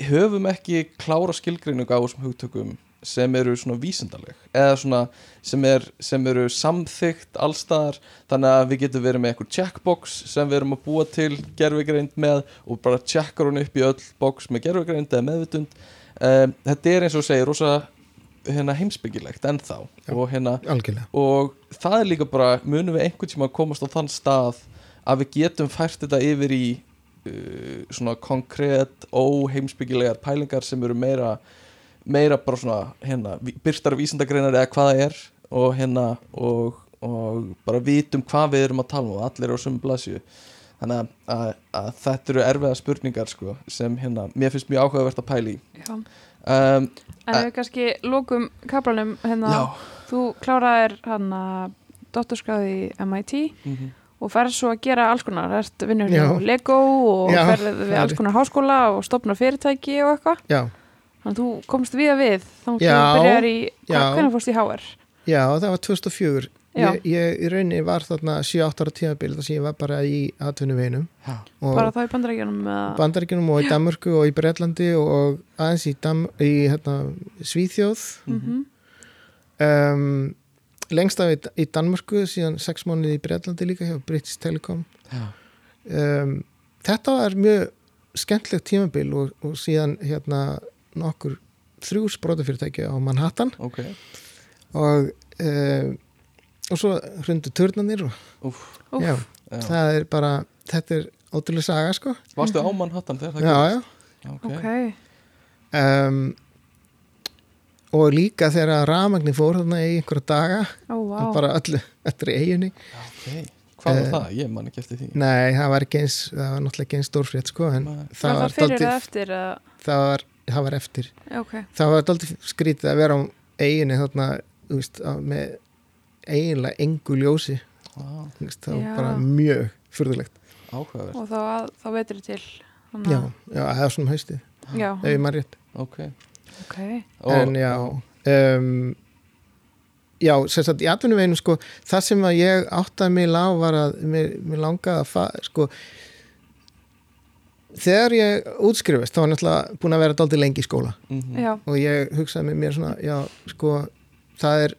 Speaker 1: höfum ekki klára skilgreiningu á þessum hugtökum sem eru svona vísindaleg eða svona sem, er, sem eru samþygt allstaðar þannig að við getum verið með eitthvað checkbox sem við erum að búa til gerfigreind með og bara checkar hún upp í öll box með gerfigreind eða meðvitund um, þetta er eins og segir rosa hérna, heimsbyggilegt ennþá
Speaker 3: Já.
Speaker 1: og hérna og það er líka bara munum við einhvern tíma að komast á þann stað að við getum fært þetta yfir í uh, svona konkrétt óheimsbyggilegar pælingar sem eru meira meira bara svona hérna, ví- byrtar vísindagreinar eða hvað það er og hérna og, og bara vitum hvað við erum að tala um og allir eru á sömu blasju þannig að, að, að þetta eru erfiða spurningar sko, sem hérna, mér finnst mjög áhugavert að pæla í.
Speaker 2: Já.
Speaker 1: um,
Speaker 2: en við kannski lókum kaplanum hérna, þú kláraðir hann að dottorskráði í MIT
Speaker 1: mm
Speaker 2: og ferð svo að gera alls konar. Ert vinnur
Speaker 3: Já.
Speaker 2: hjá Lego og
Speaker 3: Já,
Speaker 2: ferð við alls konar háskóla og stopnar fyrirtæki og eitthvað.
Speaker 3: Já,
Speaker 2: þannig að þú komst við að við þá þú byrjar í, hvernig fórst í HR?
Speaker 3: já, það var 2004
Speaker 2: Já.
Speaker 3: Ég, ég í rauninni var þarna 7-8 ára tímabil þar sem ég var bara í atvinnuveginum
Speaker 2: bara þá í bandarækjunum eða?
Speaker 3: Bandaríkjunum og í Danmörku og í Bretlandi og aðeins í, Dam í hérna, Svíþjóð.
Speaker 2: Mm
Speaker 3: um, lengst af í, í Danmörku síðan 6 mánuði í Bretlandi líka hjá British Telecom. Um, þetta var mjög skemmtlegt tímabil og, og síðan hérna nokkur þrjú sprótafyrirtæki á Manhattan.
Speaker 1: Ok.
Speaker 3: Og um, og svo hrundu turnanir og já,
Speaker 1: já.
Speaker 3: það er bara þetta er ótrúlega saga sko.
Speaker 1: Varstu á Manhattan þegar það
Speaker 3: já, já.
Speaker 1: já.
Speaker 2: ok,
Speaker 1: Okay.
Speaker 3: Um, og líka þegar rafmagnin fór þarna í einhverja daga
Speaker 2: ó, vá.
Speaker 3: bara öllu, öllu í eiginni
Speaker 1: ok. Hvað var
Speaker 3: Eh,
Speaker 1: það? Ég man ekki eftir því.
Speaker 3: nei, það var eins, það var náttúrulega ekki eins stórfrétt sko, en það
Speaker 2: það
Speaker 3: var,
Speaker 2: fyrir eða eftir eða,
Speaker 3: það, var, það var eftir. Það var daldið skrítið að vera á eiginni þarna, þú veist, með eiginlega engu ljósi.
Speaker 1: Ah,
Speaker 3: það var bara mjög furðulegt.
Speaker 1: Áhugavert.
Speaker 2: Og þá, að, þá veitur til Þannig
Speaker 3: já,
Speaker 2: að-
Speaker 3: já, það var svona haustið
Speaker 2: já,
Speaker 3: ef ég maður rétt,
Speaker 1: Ok.
Speaker 2: Ok.
Speaker 1: Og-
Speaker 3: en já um, já, sem sagt í atvinnuveginu sko, það sem að ég áttaði mig á var að mér, mér langaði að fa, sko þegar ég útskrifist þá var náttúrulega búin að vera daldið lengi í skóla.
Speaker 1: Mhm,
Speaker 2: já,
Speaker 3: og ég hugsaði með mér svona já, sko, það er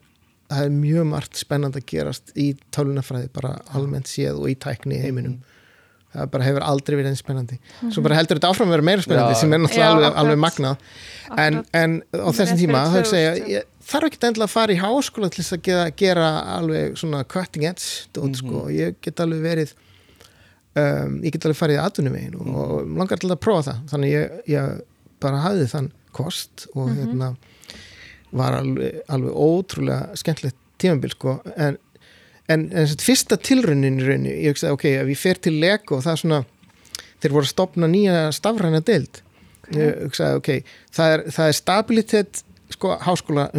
Speaker 3: það er mjög margt spennand að gerast í tölunafræði bara almennt séð og í tækni í heiminum. Það bara hefur aldrei verið eins spennandi. Svo bara heldur þetta áfram að vera meira spennandi
Speaker 1: Já.
Speaker 3: sem er náttúrulega
Speaker 2: Já,
Speaker 3: alveg, alveg magnað. En, en á þessum tíma
Speaker 2: fyrir
Speaker 3: þá hugsa ég,
Speaker 2: 2000,
Speaker 3: ég þarf ekki endilega að fara í háskóla til þess að gera, gera alveg svona cutting edge dót,
Speaker 1: Mhm.
Speaker 3: sko, ég get alveg verið um, ég get alveg farið í atvinnumegin og, og langar til að prófa það. Þannig ég, ég bara hafði þann kost og hérna var alveg, alveg ótrúlega skemmtilegt tímabil sko. En, en, en að fyrsta tilraunin í rauninni, ég hugsaði ok, ef ég fer til Lego það er svona, þeir voru að stopna nýja stafræna deild. Ég hugsaði ok, það er, það er stabilitet sko háskóla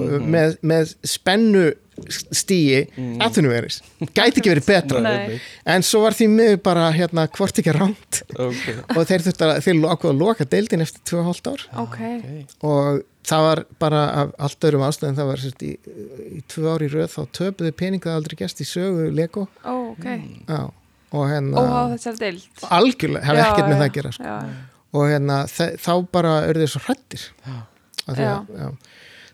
Speaker 3: umhverfisins
Speaker 1: mhm,
Speaker 3: með, með spennu stíi
Speaker 1: Mhm.
Speaker 3: atvinnuveris, gæti ekki verið betra.
Speaker 2: Nei.
Speaker 3: en svo var því miður bara hérna hvort ekki ránt
Speaker 1: Ok.
Speaker 3: Og þeir þurftu að, þeir ákveða að loka deildin eftir 2,5 ár.
Speaker 2: Ok,
Speaker 3: og það var bara af allt öðrum ástæðum það var sérst, í, í tvö ári röð þá töpuðu pening það aldrei gæst í sögu Lego.
Speaker 2: Ó, ok.
Speaker 3: Já, og hérna algjörlega, hefði ekkert með
Speaker 2: já,
Speaker 3: það að gera sko. og hérna þá bara þeir svo hrættir
Speaker 1: Já.
Speaker 3: Að, já.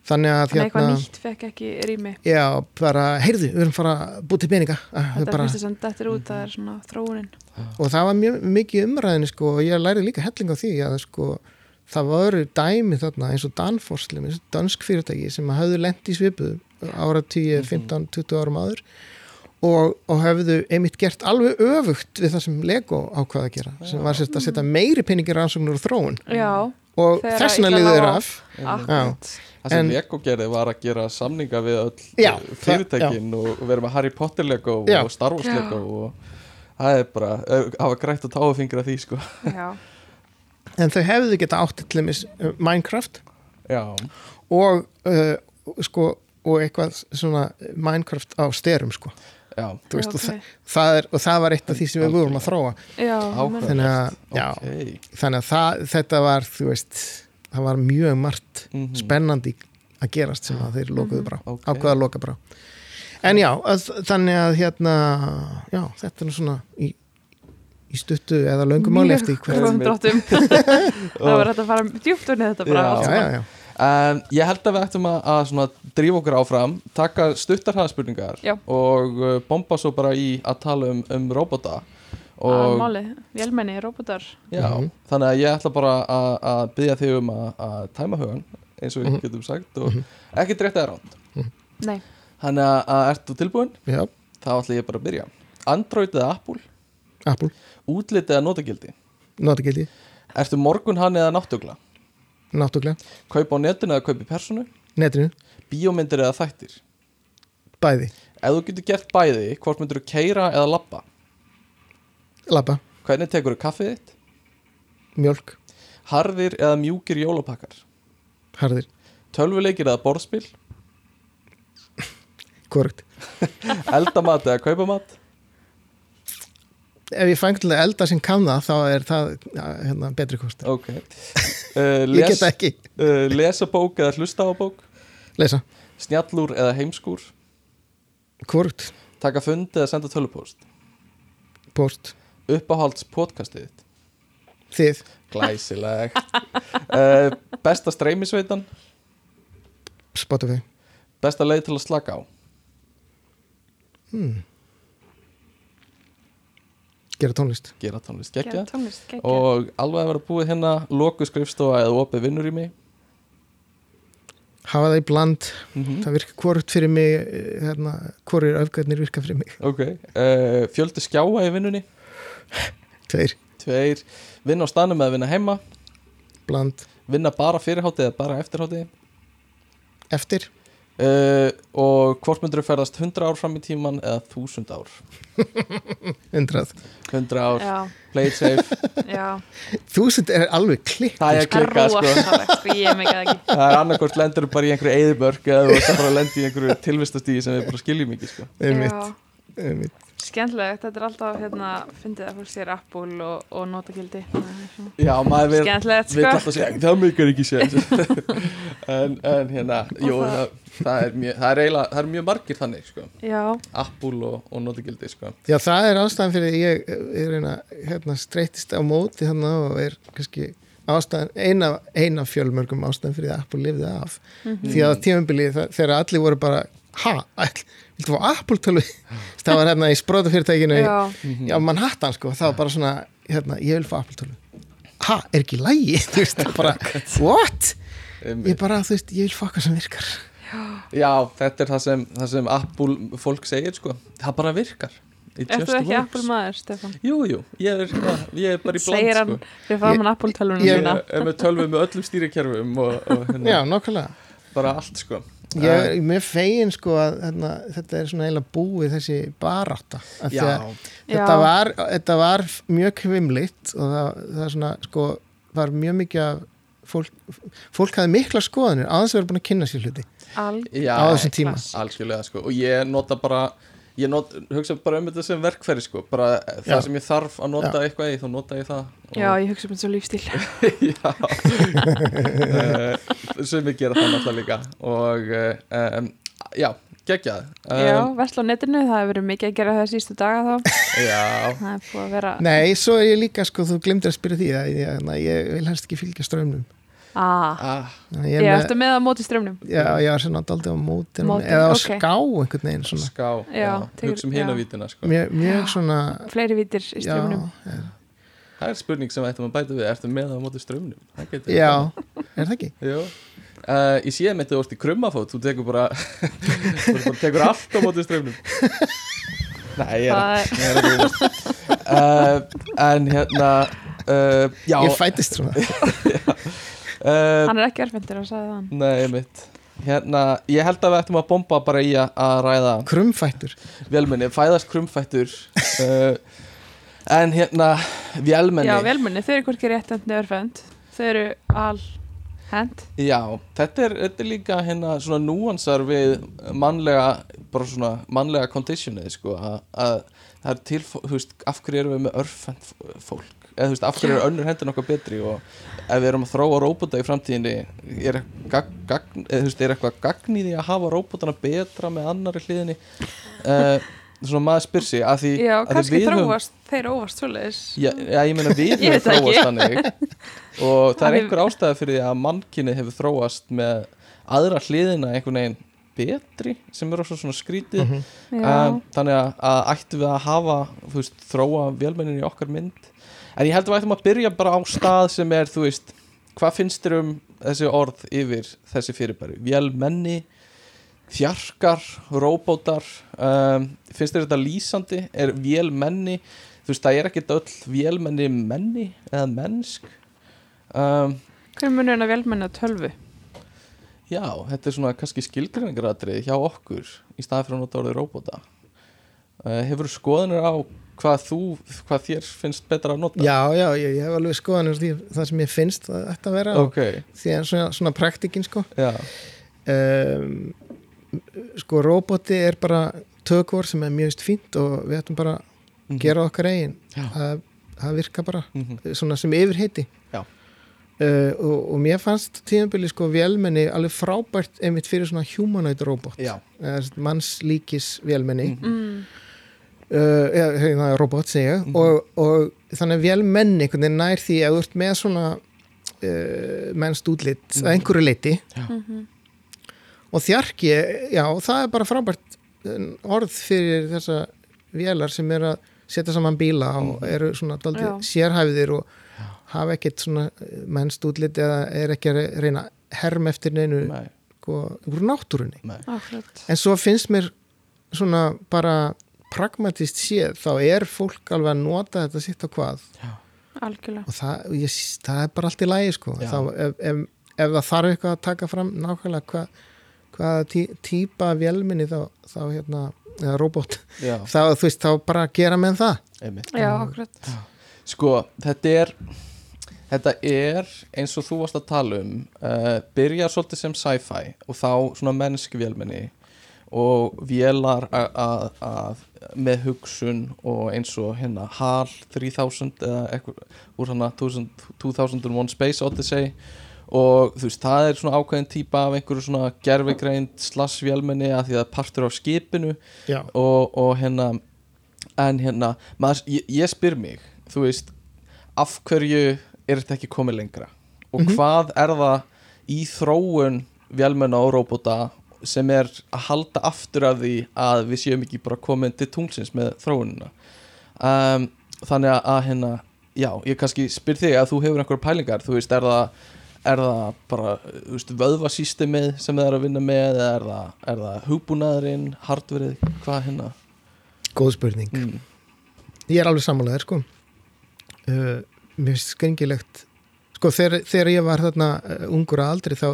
Speaker 3: Þannig að
Speaker 2: þannig eitthvað
Speaker 3: hérna,
Speaker 2: nýtt fekk ekki rými.
Speaker 3: Já, bara, heyrðu, við erum fara að til peninga. Ah,
Speaker 2: þetta
Speaker 3: bara,
Speaker 2: er fyrst sem þetta er út, það er svona þróunin.
Speaker 3: Og það var mjög mikið umræðinu sko, og ég lærði líka helling á því að sko, það voru dæmi þarna eins og Danforslim, eins og dansk fyrirtæki sem hafðu lent í svipuðu ára 10, 15, 20 árum áður og, og hefðu einmitt gert alveg öfugt við það sem Lego ákvaða að gera sem var sérst að setja meiri peningir rannsóknur og þróun.
Speaker 2: Já,
Speaker 3: og þessna þeir
Speaker 2: á.
Speaker 3: af.
Speaker 2: Akkurat.
Speaker 1: Það sem Lego gerði var að gera samninga við öll
Speaker 3: Já,
Speaker 1: uh, fyrirtækin og vera með Harry Potter Lego
Speaker 3: Já.
Speaker 1: og Star Wars
Speaker 2: Já.
Speaker 1: Lego og það er bara, uh, hafa grætt að táa fingra því sko.
Speaker 2: Já,
Speaker 3: en þau hefðu geta átt til dæmis uh, Minecraft.
Speaker 1: Já,
Speaker 3: og uh, sko og eitthvað svona Minecraft á styrum sko
Speaker 1: já,
Speaker 3: Þú veist,
Speaker 2: Já,
Speaker 3: og, það, það er, og það var eitt af því sem við vorum að þróa.
Speaker 2: Já,
Speaker 3: þannig að, já,
Speaker 1: ok.
Speaker 3: Þannig að það, þetta var veist, það var mjög margt
Speaker 1: Mhm.
Speaker 3: spennandi að gerast sem að þeir lokuðu bara,
Speaker 1: Ok.
Speaker 3: ákveða að loka bara en já, að, þannig að hérna, já, þetta er nú svona í, í stuttu eða löngumáli eftir
Speaker 2: Mjög
Speaker 3: hver
Speaker 2: góðum dráttum Það var hægt að fara djúpt unni þetta bara
Speaker 1: Já.
Speaker 2: allt
Speaker 3: já, já,
Speaker 1: En ég held að við ættum að, að drífa okkur áfram, taka stuttar hraðspurningar og uh, bomba svo bara í að tala um, um robota
Speaker 2: Og máli, vélmenni, robotar.
Speaker 1: Já,
Speaker 3: Mhm.
Speaker 1: þannig að ég ætla bara að, að byggja þig um að, að tæma hugan eins og við
Speaker 3: Mhm.
Speaker 1: getum sagt og ekki drétt eða rátt.
Speaker 2: Nei,
Speaker 1: Þannig að, að ertu tilbúin?
Speaker 3: já,
Speaker 1: Þá ætla ég bara að byrja. Android eða Apple,
Speaker 3: Apple,
Speaker 1: útlit eða notagildi,
Speaker 3: notagildi.
Speaker 1: Ertu morgun hann eða náttugla,
Speaker 3: náttúrulega,
Speaker 1: kaup á netinu eða kaup í personu,
Speaker 3: netinu,
Speaker 1: bíómyndir eða þættir.
Speaker 3: bæði
Speaker 1: Ef þú getur gert bæði, hvort myndir þú keira eða labba?
Speaker 3: labba,
Speaker 1: Hvernig tekur þú kaffið þitt?
Speaker 3: mjölk,
Speaker 1: Harðir eða mjúkir jólapakkar?
Speaker 3: harðir
Speaker 1: Tölvuleikir eða borðspil?
Speaker 3: korrekt,
Speaker 1: Eldamat eða kaupamat?
Speaker 3: Ef ég fæng til að elda sem kann það þá er það ja, hérna, betri kost
Speaker 1: Ok. Uh,
Speaker 3: ég
Speaker 1: les,
Speaker 3: get ekki,
Speaker 1: uh, Lesa bók eða hlusta á bók?
Speaker 3: lesa.
Speaker 1: Snjallúr eða heimskúr?
Speaker 3: korrekt,
Speaker 1: Taka fund eða senda tölvupóst?
Speaker 3: post,
Speaker 1: Uppáhalds podcastið
Speaker 3: þið.
Speaker 1: Glæsilegt. Uh, Besta streymisveitan?
Speaker 3: Spotify,
Speaker 1: Besta leið til að slaka á?
Speaker 3: tónlist
Speaker 1: Gera tónlist.
Speaker 2: Gera
Speaker 1: geggja.
Speaker 2: Tónlist, geggja.
Speaker 1: Og alveg að vera búið hérna Loku skrifstofa eða opið vinnur í mig
Speaker 3: hafa það í bland,
Speaker 1: mm
Speaker 3: það virka hvort fyrir mig eh, hérna, hvorir öfgarnir virka fyrir mig.
Speaker 1: Ok uh, Fjöldi skjáa í vinnunni?
Speaker 3: Tveir,
Speaker 1: Tveir. Vinna á staðnum eða vinna heima?
Speaker 3: Bland,
Speaker 1: Vinna bara fyrirhátti eða bara eftirhátti
Speaker 3: eftir
Speaker 1: uh, Og hvort myndur þú ferðast 100 ár fram í tíman eða 1000 ár?
Speaker 3: Undrað,
Speaker 1: 100 ár,
Speaker 2: Já,
Speaker 1: play it safe.
Speaker 2: Já,
Speaker 3: þúsund er alveg klikk
Speaker 1: Það er
Speaker 2: það er
Speaker 1: klikkað sko.
Speaker 2: Sko, ég meika það ekki.
Speaker 1: Það er annarkort lendur bara í einhverju eðibörg eða þú ert að lenda í einhverju tilvistastíði sem við bara skiljum ekki sko.
Speaker 3: Einmitt,
Speaker 2: Já,
Speaker 3: einmitt.
Speaker 2: Skemmtilegt, þetta er alltaf hérna, fyndið að fólk sér Apple og, og notagildi
Speaker 1: Já, maður vil,
Speaker 2: sko.
Speaker 1: alltaf segja það mikar ekki séð. En, en hérna, jú,
Speaker 2: það-
Speaker 1: það, það, er mjög, það er eiginlega, það er mjög margir þannig sko.
Speaker 2: Já,
Speaker 1: Apple og, og notagildi sko.
Speaker 3: Já, það er ástæðan fyrir ég er reyna, hérna, streytist á móti hérna og er kannski ástæðan, eina, eina fjölmörgum ástæðan fyrir að Apple lifði af. Því að tímabili þegar allir voru bara ha, all, viltu fá Apple tölu það var hérna í sprótafyrirtækinu
Speaker 2: já,
Speaker 3: já, Manhattan sko, það var bara svona hérna, ég vil fá Apple tölu ha, er ekki lægi, þú veist, bara what,
Speaker 1: Einmitt.
Speaker 3: ég bara, þú veist, ég vil fá hvað sem virkar.
Speaker 1: Já, þetta er það sem, það sem Apple fólk segir sko. Það bara virkar.
Speaker 2: Ertu
Speaker 1: just
Speaker 2: ekki. Apple maður, Stefán?
Speaker 1: Jú, jú, ég er, ég er bara í bland
Speaker 2: Segir hann
Speaker 1: sko.
Speaker 2: fyrir framann Apple tölvunum
Speaker 3: Ég-
Speaker 1: er með tölvu með öllum stýrikerfum og, og hérna,
Speaker 3: já, nokkulega
Speaker 1: bara allt sko
Speaker 3: Ég er með fegin sko að hérna, þetta er svona eiginlega búið þessi barátta. Af því
Speaker 1: Já,
Speaker 3: að þetta, var, þetta var mjög kvimlitt og það, það er svona sko var mjög mikið fólk, fólk hafði mikla skoðanir aðeins að vera búin að kynna sér hluti.
Speaker 1: Já.
Speaker 3: Á þessum tíma.
Speaker 1: sko. Og ég nota bara ég not, hugsa bara um þetta sem verkfæri sko. Bara það
Speaker 3: Já.
Speaker 1: sem ég þarf að nota eitthvað í þá nota ég það og,
Speaker 2: Já, ég hugsa um þetta svo lífstíl.
Speaker 1: Já. Uh, sem ég gera það náttúrulega líka. Og um, já, geggjað. Um,
Speaker 2: Já, versla á netinu, það hefur verið mikið að gera það sístu daga þá.
Speaker 1: Já,
Speaker 2: Það er búið að vera
Speaker 3: Nei, svo er ég líka sko, þú glimtir að spyrja því að ég, hérna, ég vil helst ekki fylgja strömmnum
Speaker 2: ah,
Speaker 1: ah,
Speaker 3: að
Speaker 2: Ég
Speaker 3: ég
Speaker 2: eftir með á móti strömmnum
Speaker 3: Já, ég var svona daldið á móti eða á
Speaker 2: ok.
Speaker 3: ská einhvern veginn svona,
Speaker 1: ská
Speaker 2: Já,
Speaker 1: já, hugsa um hina
Speaker 2: já.
Speaker 1: vítina sko.
Speaker 3: mjög, mjög svona
Speaker 2: Fleiri vítir í
Speaker 3: já,
Speaker 2: strömmnum
Speaker 1: það er spurning sem ættum að bæta við. Ertu með það á móti strömmnum Það getur
Speaker 3: já, er það ekki?
Speaker 1: Jú. Uh, ég sé með þetta orðið krummafót. Þú tekur bara þú bara tekur allt á móti strömmnum Nei, ég er, að grínast uh, En hérna uh, Já.
Speaker 3: Ég fætist svona
Speaker 1: uh,
Speaker 2: hann er ekki erfendur að sagði það.
Speaker 1: Nei, mitt Hérna, ég held að við ættum að bomba bara í að, ræða
Speaker 3: Krumfættur
Speaker 1: velmenni, fæðast krumfættur uh, En hérna vélmenni.
Speaker 2: Já, velmunni, þau eru hvorki réttend nefnfend Þau eru alhend
Speaker 1: Já, þetta er, þetta er líka hérna svona núansar við mannlega bara svona mannlega conditionið sko að, að það er til, þú veist, af hverju erum við með örfend fólk eða þú veist, af hverju eru önnur hendur nokkað betri og ef við erum að þróa róbota í framtíðinni er, gag, gag, eða, þú veist, er eitthvað gagn í því að hafa róbotana betra með annari hliðinni? Uh, svona maður spyr sig að því,
Speaker 2: Já,
Speaker 1: að því
Speaker 2: kannski
Speaker 1: við höfum-
Speaker 2: þróast þeir óvast svoleiðis.
Speaker 1: Já, já, ég meina við höfum þróast þannig. Og það er einhver ástæða fyrir því að mannkynið hefur þróast með aðra hliðina einhvern veginn betri sem eru svo svona skrítið.
Speaker 3: Mhm.
Speaker 2: Já,
Speaker 1: um, þannig að, að ættum við að hafa veist, þróa vélmennin í okkar mynd en ég held að við ættum að byrja bara á stað sem er, þú veist, hvað finnst þér um þessi orð yfir þessi fyrirbæri? Vélmenni þjarkar, róbótar um, finnst þér þetta lýsandi? Er vélmenni þú veist, það er ekkert öll vélmenni menni eða mennsk? Um,
Speaker 2: hver er munurinn að velmenni að tölvu?
Speaker 1: já, þetta er svona kannski skilgreiningaradrið hjá okkur í staði fyrir að nota orðið róbóta. Uh, hefur skoðanir á hvað þú, hvað þér finnst betra að nota?
Speaker 3: Já, já, ég, ég hef alveg skoðan því, það sem ég finnst að þetta vera
Speaker 1: ok,
Speaker 3: því að svona, svona praktikinn sko.
Speaker 1: Já,
Speaker 3: um, sko roboti er bara tökvor sem er mjög veist fínt og við ættum bara að gera okkar eigin. Það, það virka bara.
Speaker 1: Mhm.
Speaker 3: svona sem yfirheiti.
Speaker 1: Já.
Speaker 3: Uh, og, og mér fannst tíðanbili sko vélmenni alveg frábært einmitt fyrir svona humanoid robot. Mannslíkis vélmenni.
Speaker 1: Mhm.
Speaker 2: Mm.
Speaker 3: Uh, eða hérna, robot segja
Speaker 1: Mhm.
Speaker 3: og, og þannig að vélmenni einhvern veginn nær því að þú ert með svona uh, mennst útlit
Speaker 1: Mhm.
Speaker 3: að einhverju leiti
Speaker 2: Mhm.
Speaker 3: og þjarki, já, það er bara frábært orð fyrir þessa vélar sem er að setja saman bíla og
Speaker 1: Mhm.
Speaker 3: eru svona daldið sérhæfðir og hafa ekkert svona uh, mennst útlit eða er ekki að re- reyna herm eftir neinu
Speaker 1: nei,
Speaker 3: sko, úr náttúrunni.
Speaker 1: Nei.
Speaker 2: Akkurat.
Speaker 3: En svo finnst mér svona bara pragmatist séð þá er fólk alveg að nota þetta sitt á hvað?
Speaker 2: Algjörlega.
Speaker 3: Og það, ég, það er bara allt í lægi sko.
Speaker 1: Já.
Speaker 3: þá, ef, ef, ef það þarf eitthvað að taka fram nákvæmlega hvað hvaða tí, típa vélminni þá, þá hérna, eða robot
Speaker 1: já,
Speaker 3: þá, þú veist, þá bara gera með það.
Speaker 1: Einmitt.
Speaker 2: Já, akkurat.
Speaker 1: Sko, þetta er þetta er eins og þú varst að tala um uh, byrjar svolítið sem sci-fi og þá svona mennsk vélmenni og vélar að með hugsun og eins og hérna HAL 3000 eða eitthvað úr hana 2000, 2001 Space Odyssey. Og þú veist, það er svona ákveðin típa af einhverju svona gerfigreind slass vélmenni að því að það partur af skipinu. Og, og hérna en hérna, maður, ég, ég spyr mig þú veist, af hverju er þetta ekki komið lengra? Og
Speaker 3: Mhm.
Speaker 1: hvað er það í þróun vélmenna og róbóta sem er að halda aftur af því að við séum ekki bara komin til tunglsins með þróunina. Um, þannig að, að hérna já, ég kannski spyr þig að þú hefur einhverja pælingar, þú veist, er það er það bara, þú veist, vöðvasýstemið sem það er að vinna með eða er það, er það hugbúnaðurinn, hardverið hvað hérna?
Speaker 3: Góð spurning.
Speaker 1: Mm.
Speaker 3: ég er alveg sammálaður sko. Uh, mér finnst skringilegt. Sko þegar, þegar ég var þarna uh, ungur að aldri þá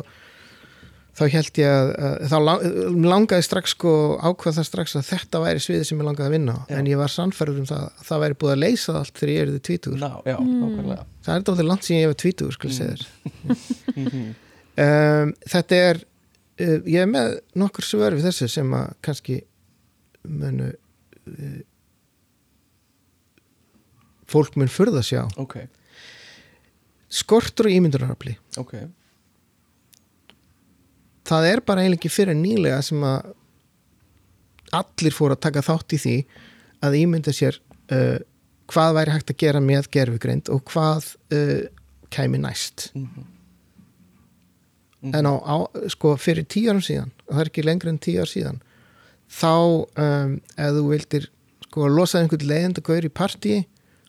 Speaker 3: þá held ég að, að þá lang, langaði strax sko ákvað það strax að þetta væri sviðið sem ég langaði að vinna á.
Speaker 1: Já.
Speaker 3: en ég var sannfærður um það að það væri búið að leysa allt þegar ég er þið tvítugur.
Speaker 1: Ná, já,
Speaker 2: Mm.
Speaker 1: nákvæmlega.
Speaker 3: Það er dálítið langt síðan ég var tvítugur segja þér.
Speaker 1: Mhm.
Speaker 3: um, þetta er uh, ég er með nokkur svör við þessu sem að kannski munu uh, fólk mun furða sjá
Speaker 1: Ok,
Speaker 3: skortur og ímyndunarafli.
Speaker 1: Ok
Speaker 3: það er bara eiginlega ekki fyrir nýlega sem að allir fóru að taka þátt í því að ímynda sér uh, hvað væri hægt að gera með gerfugreind og hvað uh, kæmi næst
Speaker 1: Mhm.
Speaker 3: en á, á, sko, fyrir tíu árum síðan og það er ekki lengur en tíu ár síðan þá um, ef þú vildir sko losaði einhvern leiðandi gaur í partí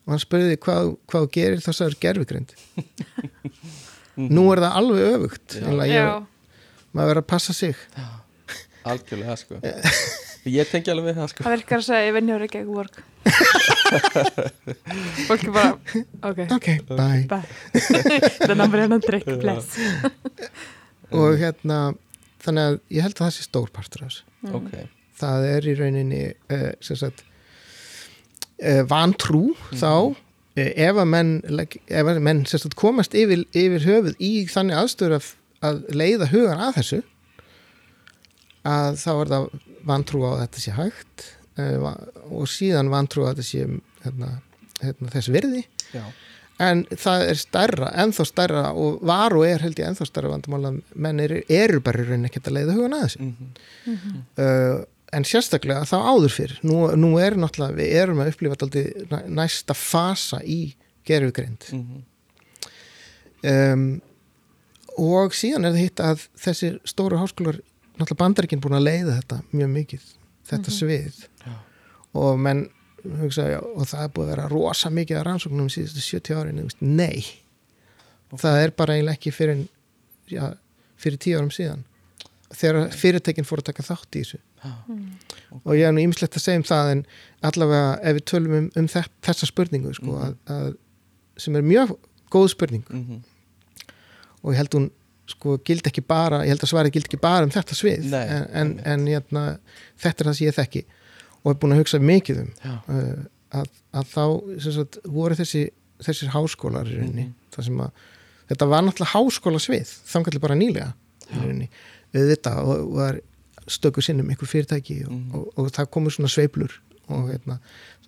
Speaker 3: og hann spurði hvað, hvað gerir þá sagður gerfugreind nú er það alveg öfugt
Speaker 1: Já.
Speaker 2: Já,
Speaker 3: maður verður að passa sig.
Speaker 1: Algjörlega, sko. Ég tengi alveg við það, sko.
Speaker 2: Það virkar að segja ég vinn hjá Reykjavík Work. Fólk er bara Ok,
Speaker 3: ok, bye.
Speaker 2: Bye. The number one drink, bless.
Speaker 3: Og hérna þannig að ég held að það sé stór partur af þessu.
Speaker 1: Ok,
Speaker 3: það er í rauninni uh, sem sagt uh, vantrú þá eh, ef að menn, ef að menn sérst, komast yfir, yfir höfuð í þannig aðstöður að, að leiða hugan að þessu að þá er það vantrú á þetta sé hægt va- og síðan vantrú á þetta sé hérna, hérna, þess virði.
Speaker 1: Já,
Speaker 3: en það er stærra, ennþá stærra og var og er held ég ennþá stærra vandamál að menn eru, eru bara í rauninni ekkert að leiða hugan að þessu.
Speaker 1: Mhm,
Speaker 3: uh, en sérstaklega þá áður fyrr. Nú, nú er náttúrulega, við erum að upplifa alltaf næsta fasa í gerfugreind
Speaker 1: mhm,
Speaker 3: um, og síðan er það hitt að þessir stóru háskólar náttúrulega bandaríkinn búin að leiða þetta mjög mikið, þetta svið.
Speaker 1: Já.
Speaker 3: og menn hugsa, já, og það er búið að vera rosa mikið að rannsóknum síðustu 70 árin, nei. Það er bara eiginlega ekki fyrir, já, fyrir 10 árum síðan þegar fyrirtekin fór að taka þátt í þessu.
Speaker 1: Já,
Speaker 3: og ég er nú ýmislegt að segja um það en allavega ef við tölum um, um þess, þessa spurningu sko, að, að, sem er mjög góð spurning.
Speaker 1: Mhm
Speaker 3: og ég held hún sko gild ekki bara, ég held að svarið gild ekki bara um þetta svið.
Speaker 1: Nei,
Speaker 3: en, en, en hérna, þetta er það sem ég þekki. Og er búin að hugsa mikið um uh, að, að þá sem sagt, voru þessi, þessir háskólar í rauninni, það sem að þetta var náttúrulega háskólasvið þangallir bara nýlega í rauninni. Auðvitað og var stöku sinnum einhver fyrirtæki og,
Speaker 1: Mhm.
Speaker 3: og, og það komu svona sveiplur og hérna,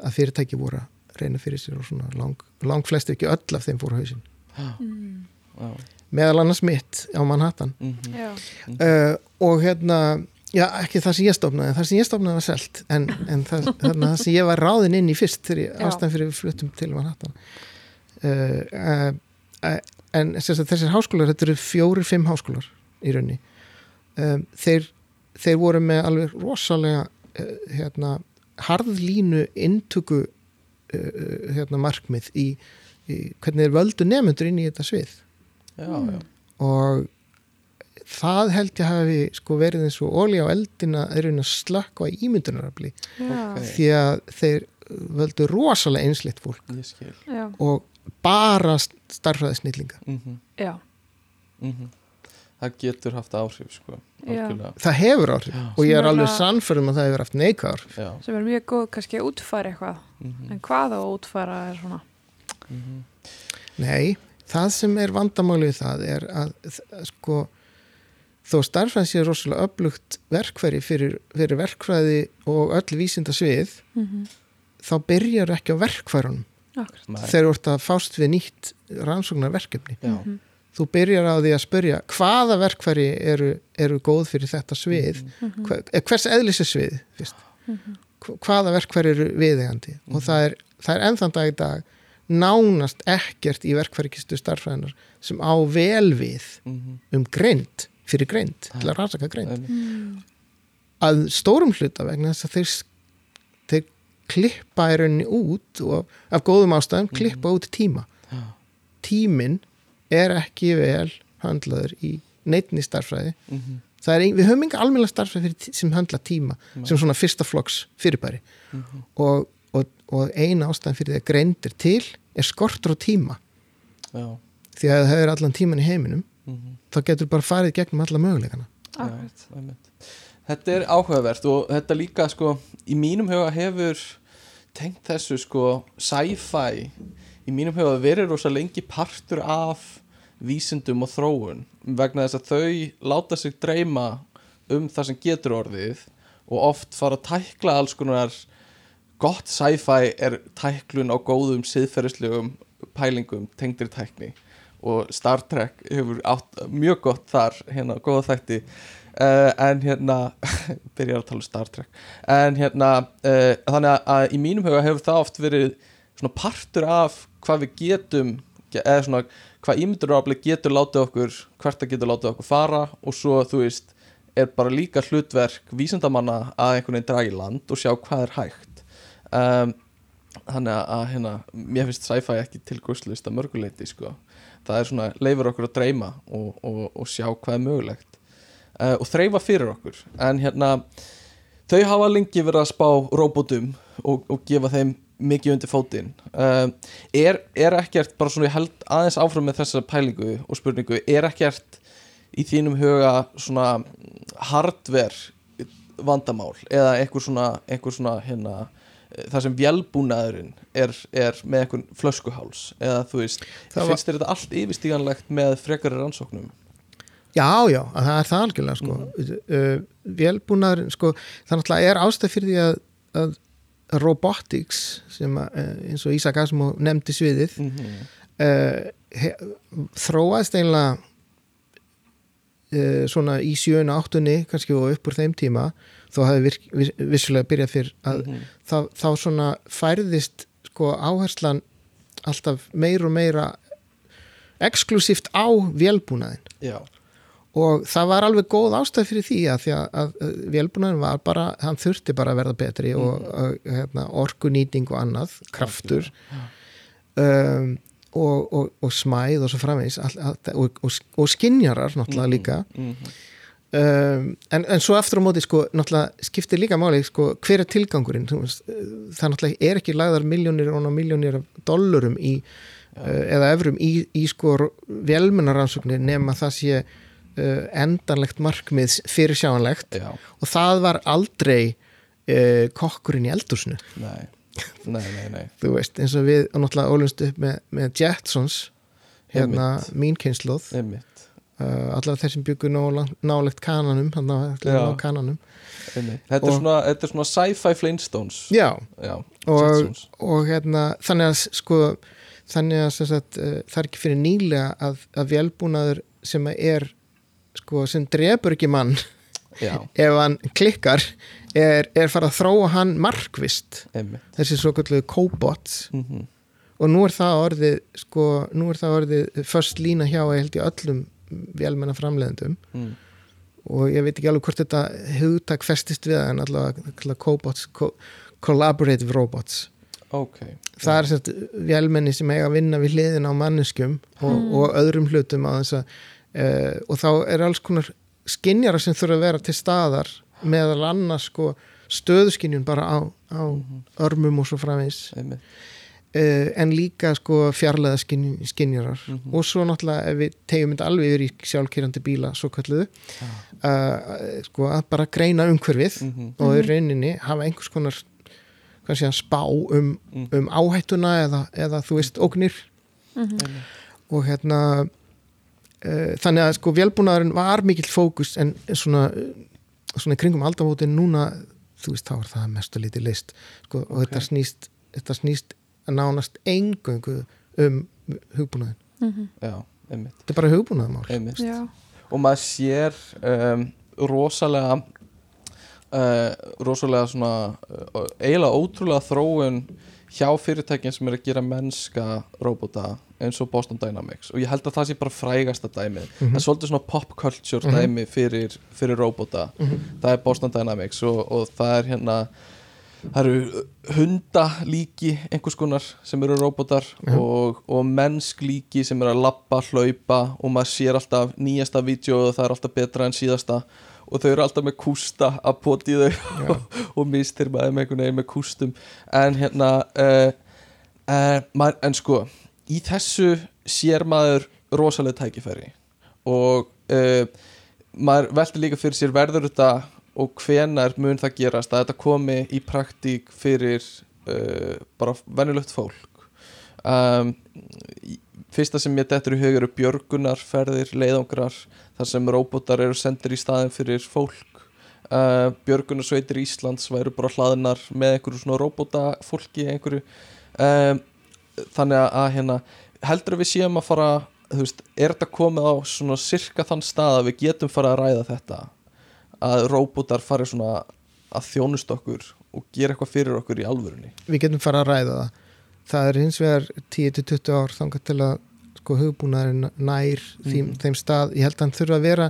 Speaker 3: að fyrirtæki voru að reyna fyrir sér og svona lang, lang flest ekki öll af þeim fóru hausinn.
Speaker 1: Já,
Speaker 2: Mm.
Speaker 3: Meðal annars mitt á Manhattan.
Speaker 1: Mhm,
Speaker 2: Já.
Speaker 3: uh, og hérna já, ekki það sem ég stofnaði, það sem ég stofnaði var selt en, en það, þarna, það sem ég var ráðin inn í fyrst þegar ástæðan fyrir við fluttum til Manhattan. Uh, uh, uh, en þessir háskólar þetta eru fjórir, fimm háskólar í raunni um, þeir, þeir voru með alveg rosalega uh, hérna, harðlínu intöku uh, hérna, markmið í, í hvernig þeir völdu nefnundur inn í þetta svið
Speaker 1: já, já,
Speaker 3: og það held ég hafi sko verið eins og olja á eldina er einn að slökka í ímyndunarafli.
Speaker 2: Já.
Speaker 1: Ok.
Speaker 3: því að þeir völdu rosalega einslitt fólk. Og bara starfræði snillinga
Speaker 1: mhm,
Speaker 2: Já.
Speaker 1: mhm. Það getur haft áhrif, sko
Speaker 3: það hefur áhrif.
Speaker 1: Já.
Speaker 3: og ég er alveg
Speaker 2: það-
Speaker 3: sannfærum að það hefur haft
Speaker 1: Já,
Speaker 2: sem er mjög góð kannski að útfæra eitthvað.
Speaker 1: Mhm,
Speaker 2: en hvað á að útfæra er svona
Speaker 1: mhm.
Speaker 3: Nei, það sem er vandamáli við það er að sko þó starfræði sé rosalega öflugt verkfæri fyrir, fyrir verkfræði og öll vísinda svið
Speaker 2: mm -hmm.
Speaker 3: þá byrjar ekki á verkfærunum þegar þú ert að fást við nýtt rannsóknarverkefni.
Speaker 1: já,
Speaker 2: Mhm.
Speaker 3: Þú byrjar á því að spyrja hvaða verkfæri eru, eru góð fyrir þetta svið,
Speaker 2: Mhm.
Speaker 3: Hva, eh, hvers eðlis er svið, fyrst.
Speaker 2: Mhm.
Speaker 3: Hva- hvaða verkfæri eru viðegandi og það er, það er ennþann dag í dag nánast ekkert í verkfærikistu starfræðinar sem á vel við
Speaker 1: mhm.
Speaker 3: um greind, fyrir greind, til að rannsaka
Speaker 1: einmitt.
Speaker 2: Mm.
Speaker 3: Að stórum hluta vegna þess að þeir, þeir klippa í rauninni út og af góðum ástæðum klippa út tíma.
Speaker 1: Já,
Speaker 3: tíminn er ekki vel handlaður í neitni starfræði
Speaker 1: mhm,
Speaker 3: Það er, ein- við höfum enga almennilega starfræði sem handla tíma
Speaker 1: Nei.
Speaker 3: sem svona fyrsta flokks fyrirbæri.
Speaker 1: Mhm.
Speaker 3: Og, og, og eina ástæðan fyrir því að greind er til er skortur á tíma
Speaker 1: Já,
Speaker 3: því að það er allan tíman í heiminum
Speaker 1: mhm
Speaker 3: þá getur bara farið gegnum alla möguleikana.
Speaker 1: Já. Þetta er áhugavert og þetta líka sko í mínum huga hefur tengt þessu sko sci-fi í mínum huga verið rosa lengi partur af vísindum og þróun vegna þess að þau láta sig dreyma um það sem getur orðið og oft fara að tækla alls konar gott sci-fi er tæklun á góðum siðferðislegum pælingum tengdri tækni. Og Star Trek hefur átt mjög gott þar hérna, góða þætti. Uh, en hérna byrjar að tala um Star Trek. En hérna uh, þannig að, að í mínum huga hefur það oft verið svona partur af hvað við getum eða svona hvað ímyndurafli getur látið okkur hvert það getur látið okkur fara. Og svo þú veist er bara líka hlutverk vísindamanna að einhvern veginn dragi land og sjá hvað er hægt um, þannig að, hérna, mér finnst sci-fi ekki tilgúslist að mörguleiti sko. það er svona, leifur okkur að dreyma og, og, og sjá hvað er mögulegt. Uh, og þreyfa fyrir okkur. En hérna þau hafa lengi verið að spá róbótum og, og gefa þeim mikið undir fótinn. Uh, er, er ekkert, bara svona ég held aðeins áfram með þessa pælingu og spurningu er ekkert í þínum huga svona hardware vandamál eða einhver svona, einhver svona hérna þar sem vélbúnaðurinn er, er með einhvern flöskuháls eða þú veist,
Speaker 3: Það var-
Speaker 1: finnst þér þetta allt yfirstíganlegt með frekari rannsóknum
Speaker 3: Já, já, að það er það algjörlega sko. uh, Vélbúnaður sko, það náttúrulega er ástæð fyrir því að, að robotics sem að, eins og Ísak Asmo nefndi sviðið
Speaker 1: mm -hmm.
Speaker 3: uh, þróaðist einlega uh, svona í sjöuna áttunni kannski og upp úr þeim tíma þó viss, vissulega byrjað fyrir að
Speaker 1: Mhm.
Speaker 3: þá, þá svona færðist sko áherslan alltaf meir og meira exklusíft á vélbúnaðin
Speaker 1: já,
Speaker 3: og það var alveg góð ástæð fyrir því að því að, að, að vélbúnaðin var bara hann þurfti bara að verða betri og uh, hérna, orkunýting og annað kraftur. Um, og, og, og smæð og svo all, og, og, og skinjarar náttúrulega líka.
Speaker 1: Mm
Speaker 3: um, en, en svo eftir á móti sko, náttúrulega skiptir líka máli sko, hver er tilgangurinn? Eh, það náttúrulega er ekki lagðar miljónir og miljónir af dollurum í, uh, eða evrum í, í sko velmennarannsóknir nema það sé uh, endanlegt markmið fyrir sjáanlegt
Speaker 1: já,
Speaker 3: og það var aldrei uh, kokkurinn í eldursnu
Speaker 1: nei. Nei, nei,
Speaker 3: þú veist, eins og við og náttúrulega ólumst upp með, með Jetsons hérna mín kynnslóð
Speaker 1: einmitt,
Speaker 3: allar þeir sem byggu nálegt kananum hann að kananum.
Speaker 1: Þetta, er
Speaker 3: Og-
Speaker 1: svona, þetta er svona sci-fi Flintstones.
Speaker 3: Já,
Speaker 1: já,
Speaker 3: og, og hérna þannig að sko þannig að sagt, uh, það er ekki fyrir nýlega að, að vélbúnaður sem er sko sem drepur ekki mann ef hann klikkar er, er farið að þróa hann markvist
Speaker 1: einmitt.
Speaker 3: Þessi svo kallu cobots.
Speaker 1: Mm
Speaker 3: og nú er það orðið sko, nú er það orðið först lína hjá ég held í öllum vélmenna framleiðendum
Speaker 1: mm.
Speaker 3: og ég veit ekki alveg hvort þetta hugtak festist við en allavega cobots, co collaborative robots.
Speaker 1: Ok,
Speaker 3: það er sérst vélmenni sem eiga að vinna við hliðin á manneskjum og, og öðrum hlutum á þess að uh, og þá er alls konar skinjara sem þurfa að vera til staðar meðal annars sko stöðuskinjun bara á, á örmum og svo uh, en líka sko fjarlæða skin, skinjarar
Speaker 1: Mhm.
Speaker 3: og svo náttúrulega ef við tegjum þetta alveg yfir í sjálfkýrandi bíla svo kalluðu uh, sko að bara greina umhverfið
Speaker 1: Mhm.
Speaker 3: og í rauninni hafa einhvers konar kannski að spá um,
Speaker 1: Mhm.
Speaker 3: um áhættuna eða, eða þú veist ógnir
Speaker 1: einmitt.
Speaker 3: og hérna uh, þannig að sko vélbúnaðurinn var mikill fókus en svona, svona í kringum aldamótin núna þú veist þá er það mestu lítið list sko, og
Speaker 1: Ok.
Speaker 3: þetta snýst þetta snýst nánast engöngu um hugbúnaðin
Speaker 1: já, einmitt,
Speaker 3: þetta er bara hugbúnaðamál
Speaker 1: einmitt.
Speaker 2: Já,
Speaker 1: og maður sér um, rosalega uh, rosalega svona uh, eiginlega ótrúlega þróun hjá fyrirtækin sem er að gera mennska robota eins og Boston Dynamics. Og ég held að það sé bara frægasta dæmið. Það er svolítið svona pop culture dæmi fyrir, fyrir robota. Það er Boston Dynamics og, og það er hérna það eru hundalíki einhvers konar sem eru robotar og, og mennsk-líki sem eru að labba, hlaupa og maður sér alltaf nýjasta vídeo og það er alltaf betra en síðasta. Og þau eru alltaf með kústa að poti þau og, og mistir maður með einhvern veginn með kústum. En hérna uh, uh, maður, en sko í þessu sér maður rosalega tækifæri. Og uh, maður velti líka fyrir sér verður þetta og hvenar mun það gerast að þetta komi í praktík fyrir uh, bara venjulegt fólk? Um, í- fyrsta sem ég dettur í hug eru björgunarferðir, leiðangrar þar sem róbótar eru sendir í staðin fyrir fólk. Uh, björgunarsveitir Íslands væru bara hlaðnar með einhverju svona róbótafólki einhverju. Um, þannig að, hérna heldur við séum að fara þú veist, er þetta komið á svona sirka þann stað að við getum fara að ræða þetta að róbótar fari svona að þjónust okkur og gera eitthvað fyrir okkur í alvörunni.
Speaker 3: Við getum fara að ræða það. Það er hins vegar 10-20 ár þangað til að sko hugbúnaðurinn nær þeim, þeim stað, ég held að hann þurfa að vera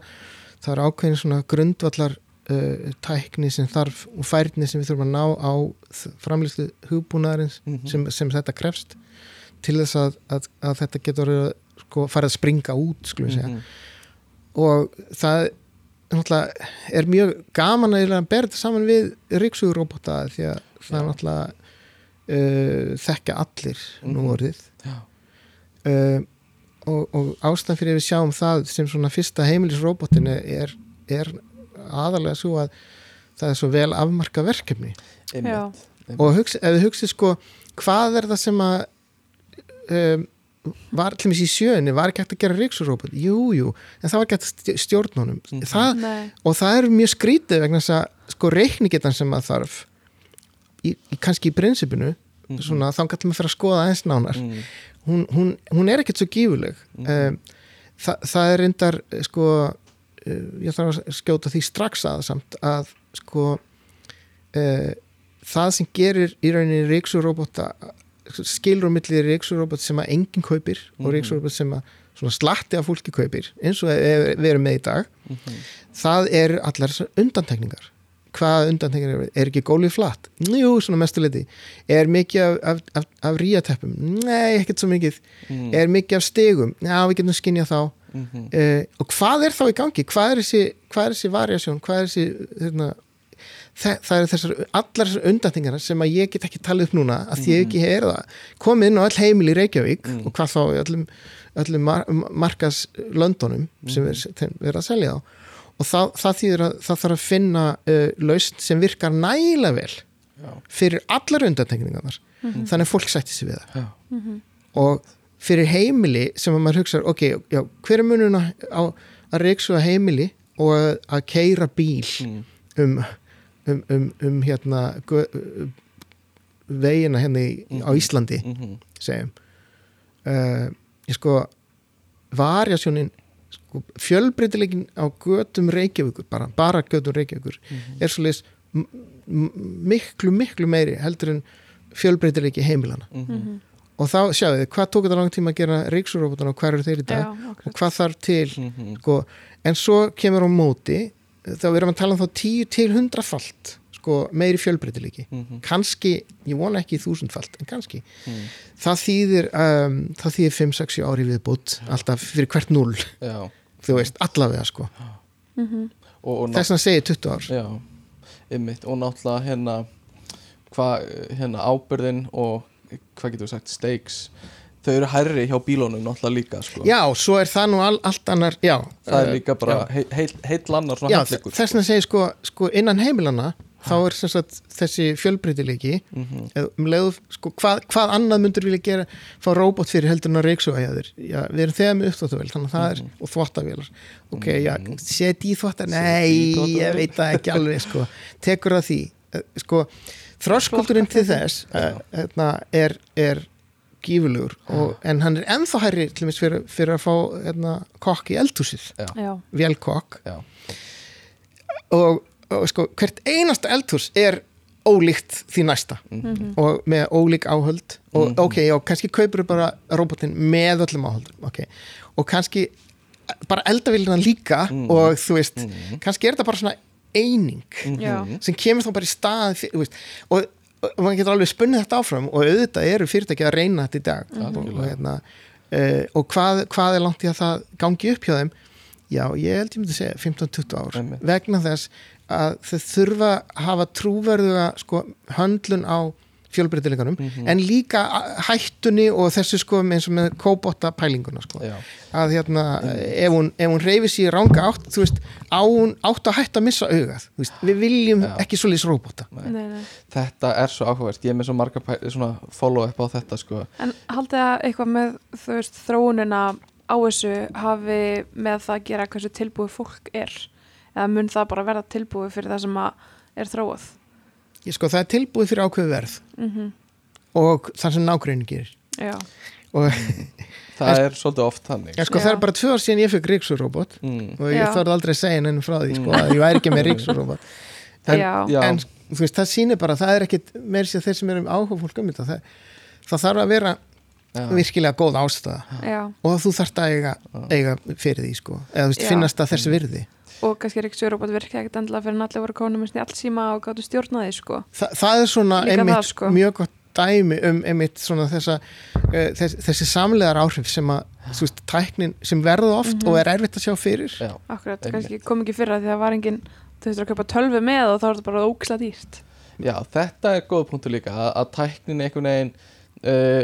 Speaker 3: það er ákveðin svona grundvallar uh, tækni sem þarf og færni sem við þurfum að ná á framlýslu hugbúnaðurins
Speaker 1: Mhm.
Speaker 3: sem, sem þetta krefst til þess að, að, að þetta getur sko, farið að springa út segja.
Speaker 1: Mhm.
Speaker 3: og það náttúrulega er mjög gaman að bera þetta saman við ríksuguróbota því að það er
Speaker 1: Já.
Speaker 3: náttúrulega uh, þekkja allir nú
Speaker 1: Mhm.
Speaker 3: orðið
Speaker 1: Já.
Speaker 3: uh, og, og ástæðan fyrir að við sjáum það sem svona fyrsta heimilisróbotin er, er aðalega svo að það er svo vel afmarka verkefni
Speaker 2: já,
Speaker 1: Einmitt.
Speaker 3: og hugsa, ef við hugsið sko hvað er það sem að um, var til dæmis í sjöunni var ekki hægt að gera ríksuróbot, jú, jú en það var ekki hægt að stj- stjórna honum
Speaker 1: Mhm.
Speaker 3: það,
Speaker 2: Nei,
Speaker 3: og það er mjög skrítið vegna þess að sko reikningetan sem að þarf í, í, kannski í prinsipinu
Speaker 1: Mhm.
Speaker 3: svona þá gætum við fyrir að skoða aðeins nánar.
Speaker 1: Mm,
Speaker 3: hún, hún, hún er ekkert svo gífuleg um, það, það er reyndar eh, sko uh, ég þarf að skjóta því strax að samt að sko uh, það sem gerir í rauninni ríksurróbota skilur á milli ríksurróbot sem að enginn kaupir og
Speaker 1: Mhm.
Speaker 3: ríksurróbot sem að slatti af fólki kaupir eins og við erum með í dag.
Speaker 1: Mhm,
Speaker 3: það er allar undantekningar. Hvað undantekningar eru, er ekki gólið flatt? Jú, svona mestuleiti er mikið af, af, af, af ríateppum nei, ekkert svo mikið.
Speaker 1: Mm,
Speaker 3: er mikið af stegum, já, við getum skynjað þá.
Speaker 1: Mhm,
Speaker 3: uh, og hvað er þá í gangi? Hvað er þessi, hvað er þessi variasjón? Hvað er þessi hérna, það, það er þessar, allar þessar undantingar sem að ég get ekki talið upp núna að því ég hef ekki heyrða það, komið inn á all heimil í Reykjavík
Speaker 1: Mm.
Speaker 3: og hvað þá í öllum, öllum mar markas löndunum sem
Speaker 1: Mhm.
Speaker 3: er, þeim er að selja þá. Og það, það þýðir að það þarf að finna uh, lausn sem virkar nægilega vel
Speaker 1: já,
Speaker 3: fyrir allar undantekningarnar. Þannig að fólk sætti sig við það.
Speaker 1: Já,
Speaker 3: og fyrir heimili sem að maður hugsa ok, já, hver er mununa á að reyksu að heimili og að, að keira bíl
Speaker 1: mm,
Speaker 3: um, um, um, um hérna gö- um, vegina hérna í, á Íslandi
Speaker 1: mhm,
Speaker 3: segjum. Uh, ég sko varjasjónin sko, fjölbreytileikin á götum Reykjavíkur bara, bara götum Reykjavíkur
Speaker 1: mhm,
Speaker 3: er svo leis miklu, miklu meiri heldur en fjölbreytileiki heimilana
Speaker 1: mhm,
Speaker 3: og þá sjáðu þið, hvað tók þetta lang tíma að gera ríksurróbotana og hvað eru þeir í dag?
Speaker 2: Já,
Speaker 3: og hvað þarf til?
Speaker 1: Mhm,
Speaker 3: sko, en svo kemur á móti þá erum við að tala um þá 10 til 100 falt sko, meiri fjölbreytileiki.
Speaker 1: Mhm,
Speaker 3: kannski, ég vona ekki þúsund falt en kannski,
Speaker 1: mhm,
Speaker 3: það þýðir um, það þýðir 5-6 ári viðbútt alltaf fyrir hvert null, þú veist allavega sko,
Speaker 2: Mhm.
Speaker 1: og, og
Speaker 3: þess að segja 20 ár.
Speaker 1: Já, ymmit og náttúrulega hérna hvað, hérna ábyrðin og hvað getur við sagt, stakes þau eru hærri hjá bílónum náttúrulega líka sko.
Speaker 3: já, svo er það nú all, allt annar já,
Speaker 1: það er
Speaker 3: eh,
Speaker 1: líka bara
Speaker 3: já.
Speaker 1: heil, heil, annar svona
Speaker 3: já, þess að segja sko, sko innan heimilana þá er sagt þessi fjölbreytileiki
Speaker 1: Mhm,
Speaker 3: eða um leiðu, sko, hvað, hvað annað myndur vilja gera, fá róbot fyrir heldur en að reyksuga hjá þér, já, við erum þegar með uppþóttavél að það er, og þvottavélar. Ok, já,
Speaker 1: Mhm.
Speaker 3: set í þvottar
Speaker 1: í
Speaker 3: nei,
Speaker 1: þvottavél.
Speaker 3: ég veit það ekki alveg sko, tekur það því. Eh, sko, þröskuldurinn til þess uh, hérna, er, er gífurlegur, og, en hann er ennþá hærri til dæmis fyrir, fyrir að fá hérna, kokk í eldhúsið,
Speaker 2: já,
Speaker 3: vélkokk.
Speaker 1: Já,
Speaker 3: og, og sko, hvert einasta eldhús er ólíkt því næsta
Speaker 2: Mhm.
Speaker 3: og með ólík áhöld og
Speaker 1: Mhm.
Speaker 3: ok, já, kannski kaupir bara robotin með öllum áhöldum ok, og kannski bara eldavillina líka
Speaker 1: Mhm.
Speaker 3: og þú veist,
Speaker 1: Mhm.
Speaker 3: kannski er þetta bara svona eining
Speaker 1: mhm,
Speaker 3: sem kemur þá bara í stað fyrir, þú veist, og, og maður getur alveg spunnið þetta áfram og auðvitað eru fyrirtæki að reyna þetta í dag. Og, og, hérna, uh, og hvað, hvað er langt í að það gangi upp hjá þeim? Já, ég held ég myndi segja 15-20 ár.
Speaker 1: Einmitt.
Speaker 3: vegna þess að þau þurfa að hafa trúverðuga sko, höndlun á fjölbreytileikanum
Speaker 1: Mhm.
Speaker 3: en líka hættunni og þessu sko eins og með kóbotta pælinguna sko.
Speaker 1: Já,
Speaker 3: að hérna, ef hún, ef hún reyfi sér ranga átt, þú veist, á hún átt að hætta að missa augað, við viljum
Speaker 1: Já.
Speaker 3: ekki
Speaker 1: nei.
Speaker 2: nei, nei.
Speaker 1: Þetta er svo áhugavert. Ég er með svo marga follow up á þetta sko.
Speaker 2: En haldið að eitthvað með þú veist, þróunina á þessu hafi með það að gera hversu tilbúið fólk er? Eða mun það bara verða tilbúið fyrir það sem að er þróað
Speaker 3: Ég sko, það er tilbúið fyrir ákveðu verð.
Speaker 2: Mm
Speaker 3: og það sem nágreinu gerir.
Speaker 2: Já,
Speaker 3: Og
Speaker 1: það er svolítið oft þannig
Speaker 3: ja, sko,
Speaker 2: Já.
Speaker 3: það er bara tvö ár síðan ég fekk ríksurróbot
Speaker 1: mm,
Speaker 3: og ég þarf aldrei að segja henni frá því, sko,
Speaker 1: Mm.
Speaker 3: að ég væri ekki með ríksurróbot. En, en þú veist, það sýnir bara, það er ekkit meir sér þeir sem eru áhuga fólk um þetta. Það, það þarf að vera
Speaker 1: já,
Speaker 3: virkilega góð ástæða.
Speaker 2: Já.
Speaker 3: Og þú þarft að eiga, eiga fyrir því, sko, eða þú veist, finnast að þessi virði.
Speaker 2: Og kannski Ríksjörubot virkja ekkert endilega fyrir en allir voru konum með allsíma og gáttu stjórnaði sko.
Speaker 3: Þa, það er svona einmitt
Speaker 2: það, sko.
Speaker 3: mjög gott dæmi um einmitt svona þessa uh, þess, þessi samlegar áhrif sem að þú veist, tæknin sem verða oft
Speaker 2: Mhm.
Speaker 3: og er erfitt að sjá fyrir
Speaker 1: já,
Speaker 2: akkurat,
Speaker 1: Einmitt.
Speaker 2: kannski kom ekki fyrra því að var engin þú veist að kaupa tölvu með og þá er þetta bara óksla dýrt
Speaker 1: já, þetta er góð punktur líka að, að tæknin einhvern veginn uh,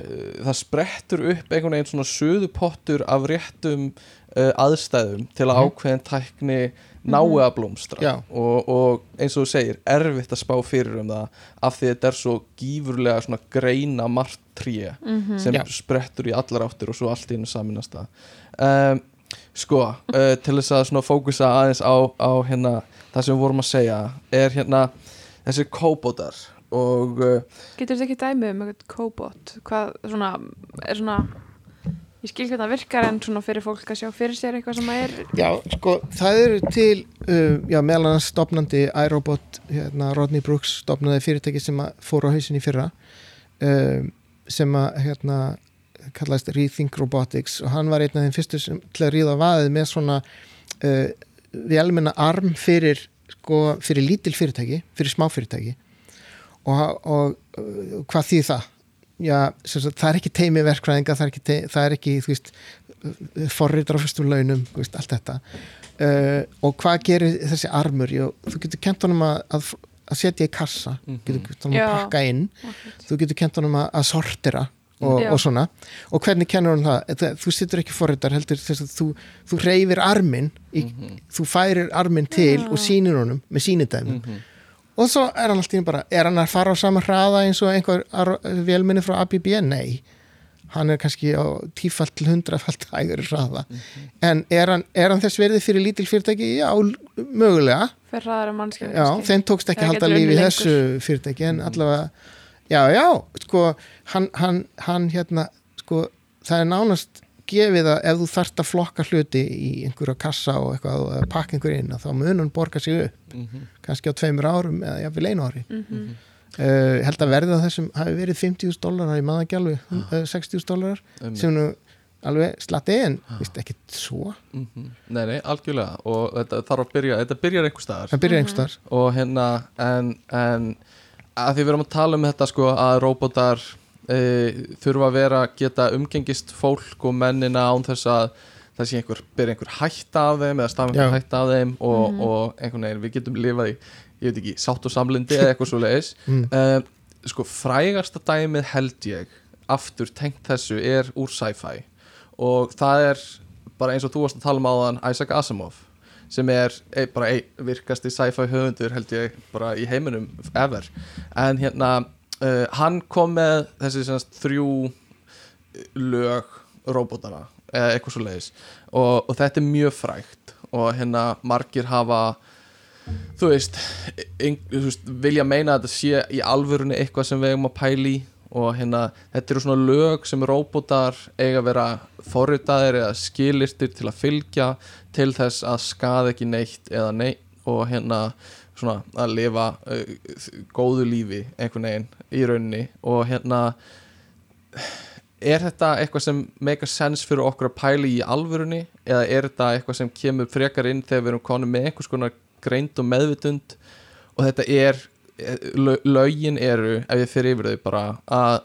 Speaker 1: það sprettur upp einhvern veginn svona suðupottur af réttum uh, aðstæðum til að
Speaker 3: Mhm.
Speaker 1: ákveðin tækni nái að blómstra og, og eins og þú segir erfitt að spá fyrir um það af því þetta er svo gífurlega svona greina margt tríu
Speaker 2: Mhm.
Speaker 1: sem
Speaker 3: Já.
Speaker 1: sprettur í allar áttir og svo allt í einu saminast það um, sko, uh, til þess að svona fókusa aðeins á, á hérna það sem við vorum að segja er hérna þessi kóbótar og uh,
Speaker 2: Getur þetta ekki dæmið um eitthvað cobot? Hvað svona, er svona ég skil hvernig það virkar en svona fyrir fólk að sjá fyrir sér eitthvað sem að er
Speaker 3: Já, sko, það eru til uh, já, meðal annars stopnandi iRobot, hérna, Rodney Brooks stopnaði fyrirtæki sem fór á hausin í fyrra um, sem að hérna, kallaðist Rethink Robotics og hann var einn af þeim fyrstu sem til að ríða vaðið með svona uh, velmenna arm fyrir sko, fyrir lítil fyrirtæki, fyrir smá fyrirtæki og, og uh, hvað þýð það? Já, sem sagt, það er ekki teimi verkfræðinga, það er ekki, það er ekki þú veist, forritar á fyrstum launum, þú veist, allt þetta uh, og hvað gerir þessi armur? Jú, þú getur kent honum að, að, að setja í kassa, getur kent honum að
Speaker 2: Já.
Speaker 3: pakka inn, þú getur kent honum að, að sortira og,
Speaker 2: Já.
Speaker 3: og svona og hvernig kennur hann það? það þú situr ekki forritar heldur þess að þú, þú reyfir armin í, þú færir armin til
Speaker 2: Já.
Speaker 3: og sýnir honum með sýnidæmi
Speaker 1: mhm,
Speaker 3: og svo er hann alltaf bara, er hann að fara á sama hraða eins og einhver vélminni frá ABB? Nei. Hann er kannski á tífalt til hundrafalt hægari hraða. En er hann, er hann þess verið fyrir lítil fyrirtæki? Já, mögulega.
Speaker 2: Fyrir ræðara mannskjöf
Speaker 3: já, þeim tókst ekki að halda lífi í þessu fyrirtæki en allavega, já, já sko, hann, hann, hann hérna, sko, það er nánast gefið að ef þú þarft að flokka hluti í einhverja kassa og eitthvað og að pakka einhver inn, þá mun hann borga sig upp.
Speaker 1: Mhm,
Speaker 3: kannski á tveimur árum eða jafnvel einu ári.
Speaker 2: Mhm.
Speaker 3: uh, held að verða þessum hafi verið 50.000 dólarar í maðagjálfi uh, 60.000 dólarar
Speaker 1: einmitt.
Speaker 3: sem nú alveg slatti en vist ekki svo,
Speaker 1: Mhm. Nei, nei, algjörlega. Og þetta þarf að byrja, þetta byrjar einhver staðar.
Speaker 3: Það byrja einhvers þar
Speaker 1: og hérna en, en að því við erum að tala um þetta sko að róbótar e, þurfa að vera geta umgengist fólk og mennina án þess að það sé einhver, byrja einhver hætta af þeim eða stafa einhver
Speaker 3: Já.
Speaker 1: hætta af þeim og,
Speaker 2: Mhm.
Speaker 1: og einhvern veginn við getum lifað í ég veit ekki, sátt og samlindi eða eitthvað svo leiðis
Speaker 3: mm.
Speaker 1: uh, sko frægasta dæmið held ég aftur tengt þessu er úr sci-fi og það er bara eins og þú varst að tala um áðan Isaac Asimov sem er e, bara ein, virkasti sci-fi höfundur held ég bara í heiminum ever en hérna uh, hann kom með þessi semast, þrjú lög robotana eða eitthvað svo leiðis og, og þetta er mjög frægt. Og hérna margir hafa þú veist, ein, þú veist vilja meina að þetta sé í alvörunni eitthvað sem við eigum að pæli og hérna þetta eru svona lög sem robotar eiga að vera forritaðir eða skilirtir til að fylgja til þess að skaða ekki neitt eða neitt og hérna svona að lifa uh, góðu lífi einhvern veginn í rauninni. Og hérna er þetta eitthvað sem make a sense fyrir okkur að pæli í alvörunni? Eða er þetta eitthvað sem kemur frekar inn þegar við erum konum með einhvers konar greind og meðvitund? Og þetta er lö- lögin eru, ef ég fyrir yfir þau bara að,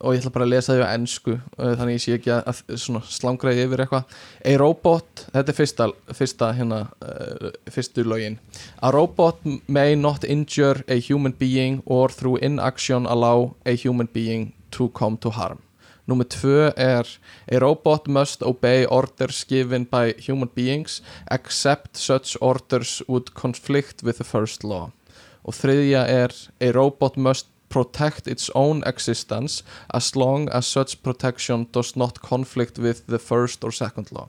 Speaker 1: og ég ætla bara að lesa þau á ennsku þannig ég sé ekki að, að slangraði yfir eitthvað. A robot, þetta er fyrsta, fyrsta hérna, uh, fyrstu lögin. A robot may not injure a human being or through inaction allow a human being to come to harm. Númer tvö er A robot must obey orders given by human beings except such orders would conflict with the first law. Og þriðja er A robot must protect its own existence as long as such protection does not conflict with the first or second law.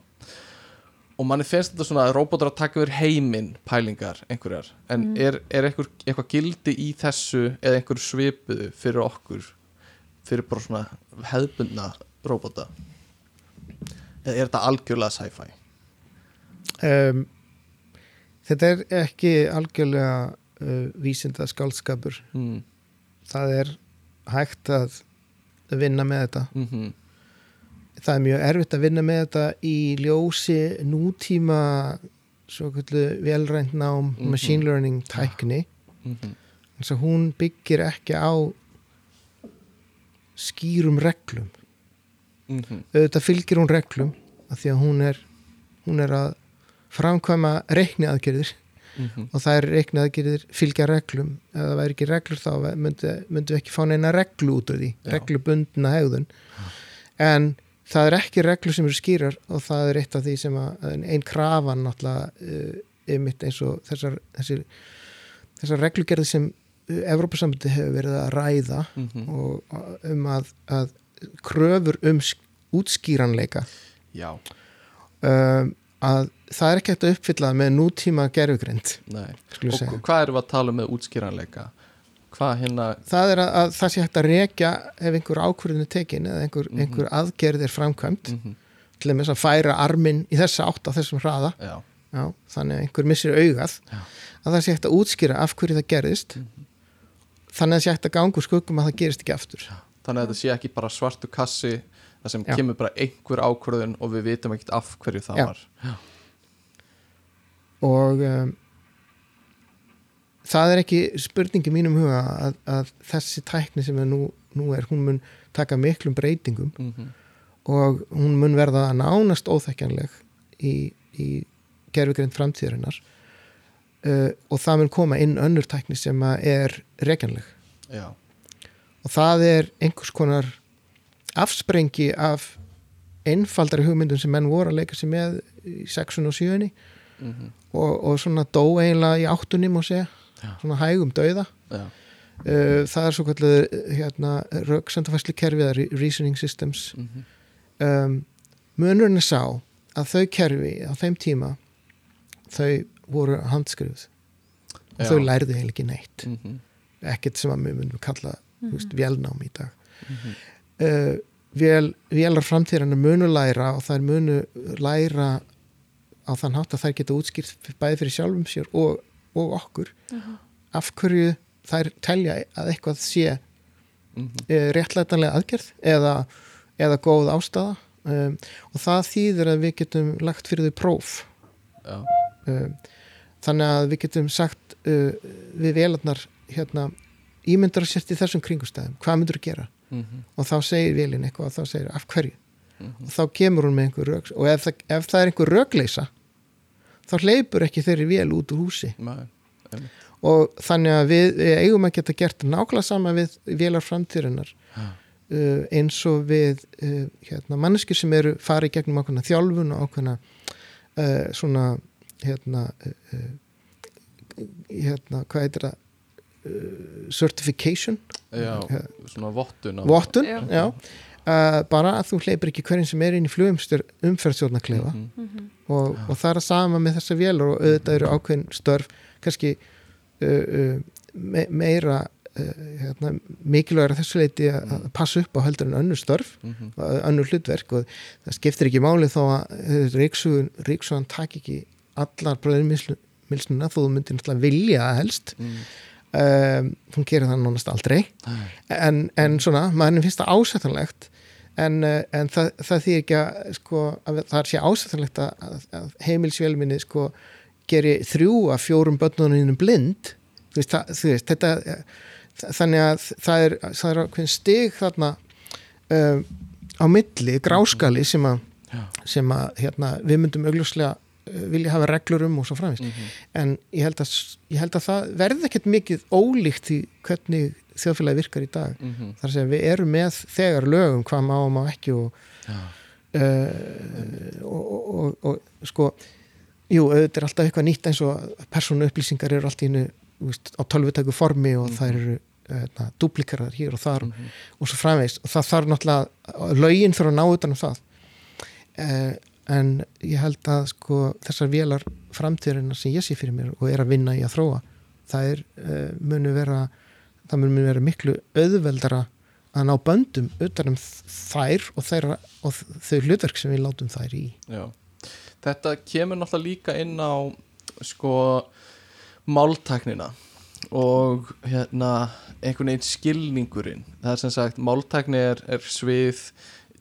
Speaker 1: Og manni finnst þetta svona að robotar að taka yfir heiminn pælingar einhverjar en
Speaker 2: Mm.
Speaker 1: er, er einhver, eitthvað gildi í þessu eða einhver svipuðu fyrir okkur fyrir bara svona hefðbundna robota eða er þetta algjörlega sci-fi
Speaker 3: um, þetta er ekki algjörlega uh, vísinda skaldskapur
Speaker 1: mm.
Speaker 3: Það er hægt að vinna með þetta
Speaker 1: Mm
Speaker 3: það er mjög erfitt að vinna með þetta í ljósi nútíma svo kallu velrænt nám
Speaker 1: Mhm.
Speaker 3: machine learning tækni
Speaker 1: -hmm.
Speaker 3: eins og hún byggir ekki á skýrum reglum
Speaker 1: Mm -hmm.
Speaker 3: auðvitað fylgir hún reglum af því að hún er, hún er að framkvæma reikniaðgerðir
Speaker 1: Mhm.
Speaker 3: og það er reikniaðgerðir fylgja reglum ef það væri ekki reglur þá myndi við ekki fá neina reglu út af því
Speaker 1: Já.
Speaker 3: reglubundna hegðun en það er ekki reglur sem eru skýrar og það er eitt af því sem að einn krafan náttúrulega uh, einmitt eins og þessar, þessir þessar reglugerði sem Evrópusambandi hefur verið að ræða
Speaker 1: Mhm.
Speaker 3: og uh, um að, að kröfur um sk- útskýranleika
Speaker 1: Já,
Speaker 3: um, að það er ekki hægt að uppfylla með nútíma gerfugrind
Speaker 1: Og
Speaker 3: segja.
Speaker 1: hvað erum við að tala um með útskýranleika? Hérna
Speaker 3: það er að, að það sé hægt að rekja ef einhver ákvörðin er tekin eða einhver,
Speaker 1: Mhm.
Speaker 3: einhver aðgerð er framkvæmt
Speaker 1: mm
Speaker 3: til þess að færa arminn í þessa átt á þessum hraða
Speaker 1: Já,
Speaker 3: Já, þannig að einhver missir augað
Speaker 1: Já.
Speaker 3: að það sé hægt að útskýra af hverju það gerðist þannig að það sé hægt að ganga úr skuggum að það gerist ekki aftur
Speaker 1: þannig að þetta sé ekki bara svartu kassi það sem
Speaker 3: Já.
Speaker 1: kemur bara einhver ákvörðun og við vitum ekkert af hverju það
Speaker 3: Já.
Speaker 1: var
Speaker 3: og um, það er ekki spurningi mínum huga að, að þessi tækni sem er nú, nú er, hún mun taka miklum breytingum
Speaker 1: mm
Speaker 3: og hún mun verða nánast óþekkjanleg í, í gerfugrind framtíðarinnar uh, og það mun koma inn önnur tækni sem að er rekjanleg.
Speaker 1: Já,
Speaker 3: og það er einhvers konar afsprengi af einfaldari hugmyndum sem menn voru að leika sér með í 6 og 7
Speaker 1: mm
Speaker 3: og, og svona dó eiginlega í áttunni má segja,
Speaker 1: Já.
Speaker 3: svona hægum dauða. Uh, það er svo kallu hérna, röksendafæslu kerfi eða re- reasoning systems.
Speaker 1: Mm
Speaker 3: um, munurinn er sá að þau kerfi á þeim tíma þau voru handskrifuð og þau lærðu eiginlega ekki neitt.
Speaker 1: Mm
Speaker 3: ekkert sem að við munum kalla mm -hmm. vélnám í dag.
Speaker 1: Mhm.
Speaker 3: uh, vél, vélar framtíðarinn munu læra og þær munu læra á þann hátt að þær geta útskýrt bæði fyrir sjálfum sér og, og okkur af hverju þær telja að eitthvað sé
Speaker 1: Mhm.
Speaker 3: uh, réttlætanlega aðgerð eða, eða góð ástæða. Um, og það þýðir að við getum lagt fyrir þau próf.
Speaker 1: Já,
Speaker 3: um, þannig að við getum sagt uh, við vélarnar hérna, ímyndar að sért í þessum kringustæðum hvað myndur að gera?
Speaker 1: Mm
Speaker 3: og þá segir vélinn eitthvað og þá segir af hverju
Speaker 1: Mhm.
Speaker 3: og þá kemur hún með einhver rög og ef það, ef það er einhver rögleisa þá hleypur ekki þeirri vél út úr húsi.
Speaker 1: Nei,
Speaker 3: og þannig að við, við eigum að geta gert nákvæmlega sama við vélar framtíðurinnar uh, eins og við uh, hérna, manneskir sem eru farið gegnum ákveðna þjálfun og ákveðna uh, svona hérna uh, uh, hérna, hvað heitir það uh, certification.
Speaker 1: Já, svona vottun
Speaker 3: vottun,
Speaker 2: Já.
Speaker 3: já, Uh, bara að þú hleypir ekki hverjum sem er inn í flugumstur umferðstjórnaklefa
Speaker 1: Mhm.
Speaker 3: og, og það er að sama með þessa vélar og auðvitað eru ákveðin störf kannski uh, uh, me meira uh, hérna, mikilvægur að þessu leiti að að passa upp á heldur en önnur störf
Speaker 1: Mhm.
Speaker 3: og önnur hlutverk og það skiptir ekki máli þó að ríksugan, ríksugan tak ekki allar bröðumilsnuna þó þú myndir náttúrulega vilja það helst
Speaker 1: Mm.
Speaker 3: um, hún gerir það nánast aldrei en, en svona, maður finnst það ásættanlegt en, uh, en það, það þýr ekki að, sko, að það sé ásættanlegt að, að, að heimilsvélminni sko, geri þrjú af fjórum börnunum blind. Veist, það, veist þetta, eh, þannig að það er, það er ákveðin stig þarna um, á milli, gráskali sem að, sem að hérna, við myndum augljóslega vilja hafa reglur um og svo framvist
Speaker 1: Mhm.
Speaker 3: en ég held, að, ég held að það verði ekkert mikið ólíkt í hvernig þjóðfélagi virkar í dag
Speaker 1: Mhm.
Speaker 3: þar að segja við erum með þegar lögum hvað má og má ekki og,
Speaker 1: Já.
Speaker 3: uh, og, og, og, og sko jú, auðvitað er alltaf eitthvað nýtt eins og persónu upplýsingar eru allt í einu veist, á tölvutæku formi og
Speaker 1: Mhm.
Speaker 3: þær eru uh, duplikarar hér og þar
Speaker 1: Mhm.
Speaker 3: og svo framvegist og það þarf náttúrulega lögin þurfa að ná utan um það uh, en ég held að sko þessar vélar framtíðurinn sem ég sé fyrir mér og er að vinna í að þróa það er uh, munu vera það munu vera miklu auðveldara að ná böndum utan um þær og, þeirra, og þau hlutverk sem við látum þær í
Speaker 1: Já. Þetta kemur náttúrulega líka inn á sko máltæknina og hérna einhvern veginn skilningurinn það er sem sagt, máltækni er, er svið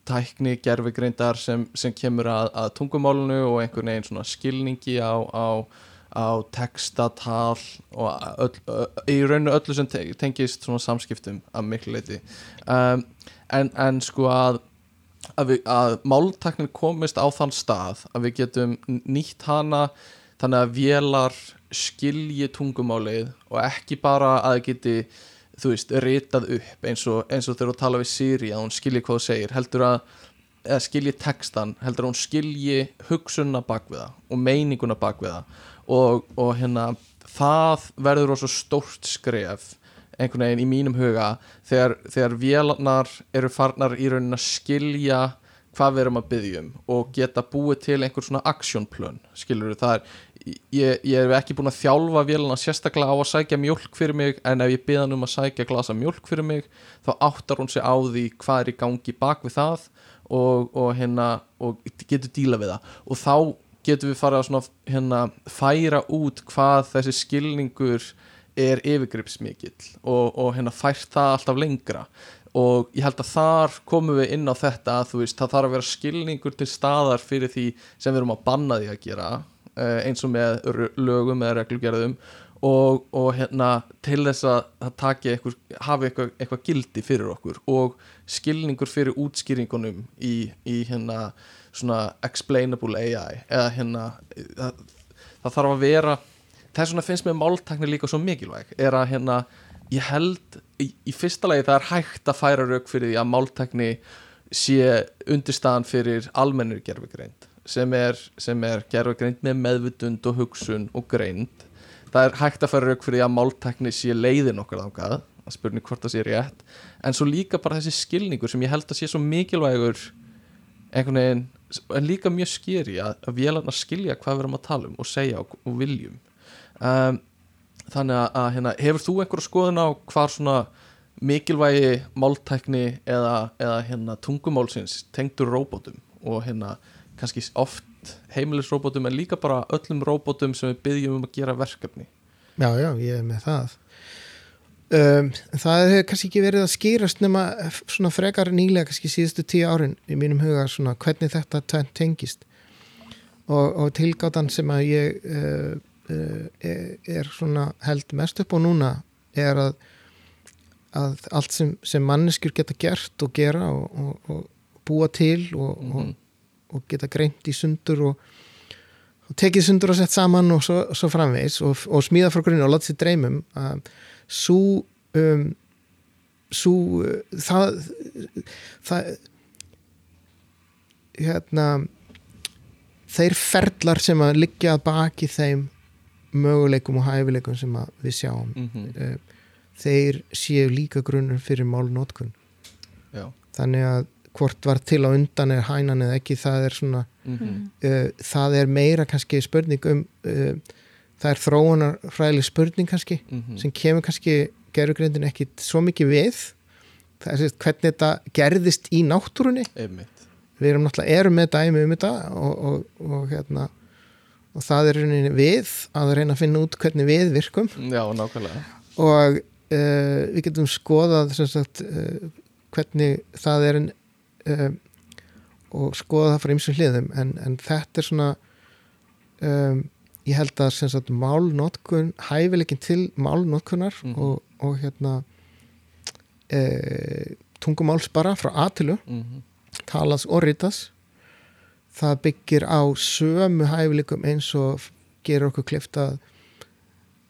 Speaker 1: tækni, gerfigreindar sem, sem kemur að, að tungumálunu og einhvern veginn skilningi á, á, á textatal og öll, ö, í rauninu öllu sem te- tengist svona samskiptum að miklu leiti um, en, en sko að að, að máltaknin komist á þann stað að við getum nýtt hana þannig að vélar skilji tungumálið og ekki bara að það geti þú veist, ritað upp eins og, eins og þegar þú tala við Siri að hún skilji hvað þú segir heldur að, eða skilji textan heldur að hún skilji hugsunna bak við það og meininguna bak við það og, og hérna það verður svo stórt skref einhvern veginn í mínum huga þegar, þegar vélarnar eru farnar í raunin að skilja hvað við erum að byggjum og geta búið til einhver svona actionplön skilur það er ég, ég er ekki búin að þjálfa vélana sérstaklega á að sækja mjölk fyrir mig en ef ég byrða hann um að sækja glasa mjölk fyrir mig þá áttar hún sig á því hvað er í gangi bak við það og, og, hérna, og getur díla við það. Og þá getur við fara að svona, hérna, færa út hvað þessi skilningur er yfirgripsmikill og, og hérna fært það alltaf lengra. Og ég held að þar komum við inn á þetta að þú veist, það þarf að vera skilningur til staðar fyrir því sem við erum að banna því að gera uh, eins og með lögum eða reglugerðum og, og hérna til þess að það taki eitthvað, hafi eitthvað, eitthvað gildi fyrir okkur. Og skilningur fyrir útskýringunum í, í hérna svona explainable AI eða hérna það, það þarf að vera þess vegna finnst mér máltakni líka svo mikilvæg er að hérna ég held í, í fyrsta lagi það er hægt að færa rauk fyrir því að máltekni sé undirstaðan fyrir almennir gerfugreind sem er, er gerfugreind með meðvutund og hugsun og greind. Það er hægt að færa rauk fyrir því að máltekni sé leiðin okkar ángað að spurning hvort það sé rétt en svo líka bara þessi skilningur sem ég held að sé svo mikilvægur einhvern veginn en líka mjög skeri að, að vélarna skilja hvað við erum að tala um og segja og, og viljum. Um, þannig að, að hérna, hefur þú einhverju skoðun á hvar svona mikilvægi máltækni eða, eða hérna, tungumálsins tengdur róbótum og hérna kannski oft heimilisróbótum en líka bara öllum róbótum sem við byggjum um að gera verkefni?
Speaker 3: Já, já, ég er með það um, Það hefur kannski ekki verið að skýrast nema svona frekar nýlega kannski síðustu tíu árin í mínum huga svona hvernig þetta tengist og, og tilgátan sem að ég uh, Eh, er svona held mest upp á núna er að, að allt sem, sem manneskjur geta gert og gera og, og, og búa til og, mm -hmm. og geta greint í sundur og tekið sundur og sett saman og svo, svo framvegs og smíða frá grunni og láta sér dreymum að svo um, svo það það hérna þeir ferlar sem að liggja baki þeim möguleikum og hæfileikum sem við sjáum mm -hmm. þeir séu líka grunnur fyrir málnótkun þannig að hvort var til á undan er hænan eða ekki það er svona mm -hmm. uh, það er meira kannski spurning um uh, það er þróunar fræðileg spurning kannski mm -hmm. sem kemur kannski gerðugrindin ekki svo mikið við. Það er sérst hvernig þetta gerðist í náttúrunni.
Speaker 1: Einmitt.
Speaker 3: við erum náttúrulega erum með dæmi um þetta og, og, og hérna og það er rauninni við að reyna að finna út hvernig við virkum.
Speaker 1: Já, nákvæmlega.
Speaker 3: Og uh, við getum skoðað sagt, uh, hvernig það er uh, og skoða það frá ymsum hliðum. En, en þetta er svona um, ég held að sagt, málnótkun, hæfileikin til málnótkunar mm og, og hérna tungumáls bara frá aðtilu mm talas og rítas það byggir á sömu hæfileikum eins og gerur okkur klift að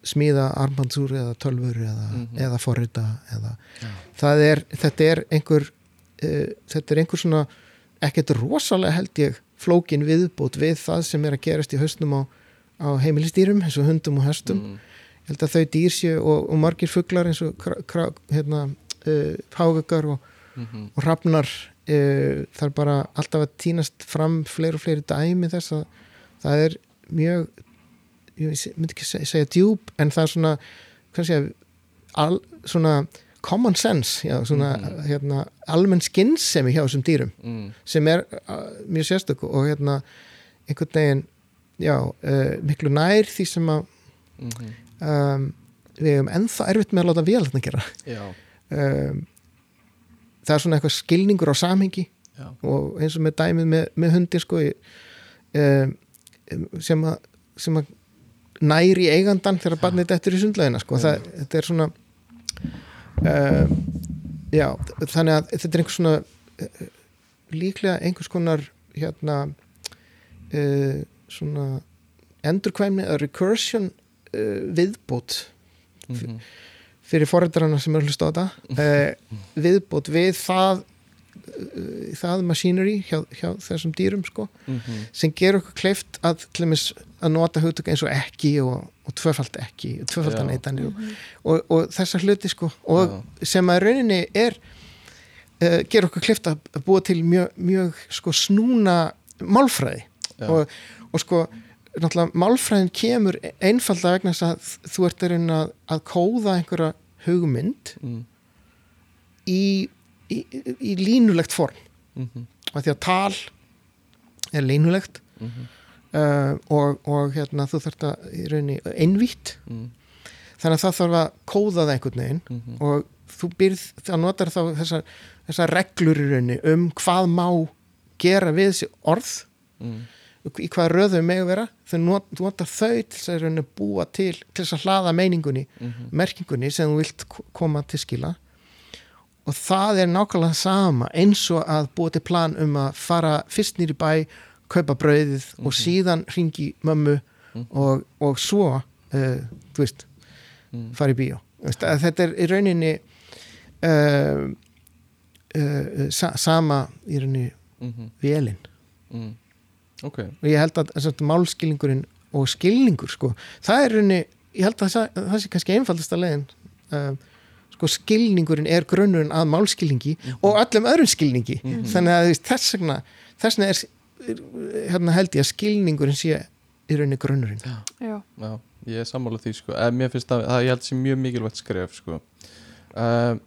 Speaker 3: smíða armbandsúri eða tölfur eða, mm -hmm. eða forrita eða. Ja. Er, þetta er einhver uh, þetta er einhver svona ekkert rosalega held ég flókin viðbót við það sem er að gerast í höstnum á, á heimilistýrum eins og hundum og höstum mm. ég held að þau dýr séu og, og margir fugglar eins og hérna, uh, hágöggar og, mm -hmm. og rafnar uh, það er bara alltaf að týnast fram fleiri og fleiri dæmi þess að það er mjög ég myndi ekki segja, segja djúb en það er svona, segja, al, svona common sense já, svona, mm. hérna, almenn skinnsemi hjá þessum dýrum mm. sem er uh, mjög sérstöku og hérna einhvern veginn já, uh, miklu nær því sem að mm -hmm. um, við hefum ennþá erfitt með að láta vél að gera um, það er svona eitthvað skilningur á samhengi Já. og eins og með dæmið með, með hundi sko um, sem að, sem að næri eigandan þegar barnið þetta er í sundlegina sko. Það, þetta er svona um, já, þannig að þetta er einhvers svona uh, líklega einhvers konar hérna uh, svona endurkvæmni að recursion uh, viðbót mm -hmm fyrir foreldrarna sem er hlust á þetta eh, viðbútt við það uh, það machinery hjá, hjá þessum dýrum sko
Speaker 1: Mhm.
Speaker 3: sem gerur okkur kleift að, til dæmis, að nota hugtök eins og ekki og, og tvöfald ekki og tvöfaldan
Speaker 1: Já.
Speaker 3: neitanir og, og, og þessar hluti sko og sem að rauninni er uh, gerur okkur kleift að að búa til mjög, mjög sko snúna málfræði
Speaker 1: Já.
Speaker 3: og, og sko náttúrulega málfræðin kemur einfalda vegna þess að þú ert að reyna að, að kóða einhverja hugmynd
Speaker 1: Mm.
Speaker 3: í, í, í línulegt form
Speaker 1: Mhm.
Speaker 3: af því að tal er línulegt
Speaker 1: Mhm.
Speaker 3: uh, og, og hérna þú þarft að einvítt
Speaker 1: Mm.
Speaker 3: þannig að það þarf að kóða það einhvern veginn
Speaker 1: Mhm.
Speaker 3: og þú byrð, það notar þá þessar, þessar reglur í rauninni um hvað má gera við þessi orð
Speaker 1: Mm.
Speaker 3: Í hvaða röðum megu vera þú notar þau til þess að búa til til þess að hlaða meiningunni
Speaker 1: Mhm.
Speaker 3: merkingunni sem þú vilt ko- koma til skila og það er nákvæmlega sama eins og að búa til plan um að fara fyrst nýri bæ kaupa brauðið og síðan ringi mömmu og, og svo uh, þú veist
Speaker 1: Mm.
Speaker 3: fara í bíó Veist, þetta er í rauninni uh, uh, sa, sama í rauninni
Speaker 1: Mhm.
Speaker 3: vélinn
Speaker 1: Mm. ok.
Speaker 3: Og ég held að að málskilningurinn og skilningur sko, það er í rauninni ég held að það, það sé kannski einfaldasta leiðin uh, sko skilningurinn er grunnurinn að málskilningi og öllum öðrum skilningi. Þannig að þú veist, þess vegna þess vegna er, er hérna held ég að skilningurinn sé í rauninni grunnurinn.
Speaker 2: Já,
Speaker 1: Já, ég er sammála því sko. En mér finnst að, það ég held sem mjög mikilvægt skref sko. Uh,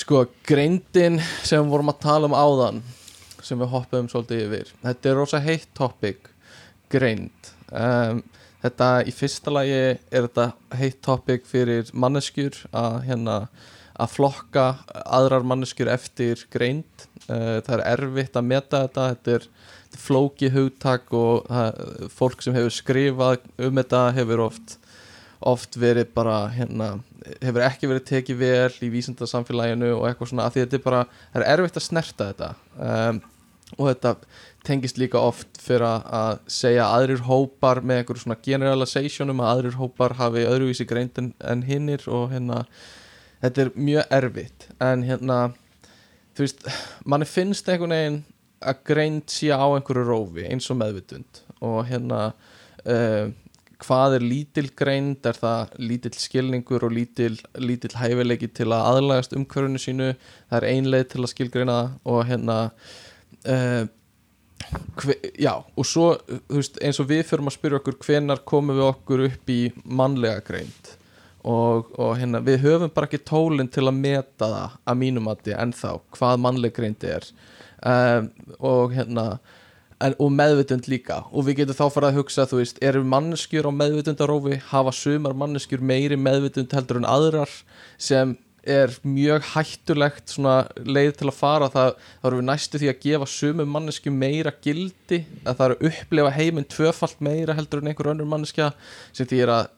Speaker 1: sko, greindin sem við vorum að tala um áðan sem við hoppuðum svolítið yfir. Þetta er rosa heitt topic greind. Um, þetta í fyrsta lagi er þetta heitt topic fyrir manneskjur að hérna að flokka aðrar manneskjur eftir greind. Uh, það er erfitt að meta þetta þetta er flóki hugtak og það, fólk sem hefur skrifað um þetta hefur oft oft verið bara hérna, hefur ekki verið tekið vel í vísindarsamfélaginu og eitthvað svona því þetta er bara, það er erfitt að snerta þetta. Um, og þetta tengist líka oft fyrir að- segja að aðrir hópar með einhverju svona generalizationum að aðrir hópar hafi öðruvísi greind en, en hinnir og hérna þetta er mjög erfitt. En hérna þú veist, manni finnst einhvern veginn að greind sé á einhverju rófi eins og meðvitund. Og hérna uh, hvað er lítil greind? Er það lítill skilningur og lítill, lítill hæfileiki til að aðlagast umhverfunu sínu? Það er einleið til að skilgreina og hérna uh, hve, já og svo veist, eins og við fyrum að spyrja okkur hvenar komum við okkur upp í mannlega greind? Og, og hérna við höfum bara ekki tólinn til að meta það að mínum að þið ennþá hvað mannleg greind er. Um, og hérna en, og meðvitund líka. Og við getum þá farið að hugsa þú veist, eru manneskjur á meðvitundarófi? Hafa sumar manneskjur meiri meðvitund heldur en aðrar sem er mjög hættulegt leið til að fara? Það, þá erum við næstu því að gefa sumum mannesku meira gildi að það er að upplefa heiminn tvöfalt meira heldur en einhver önnur manneskja sem því er að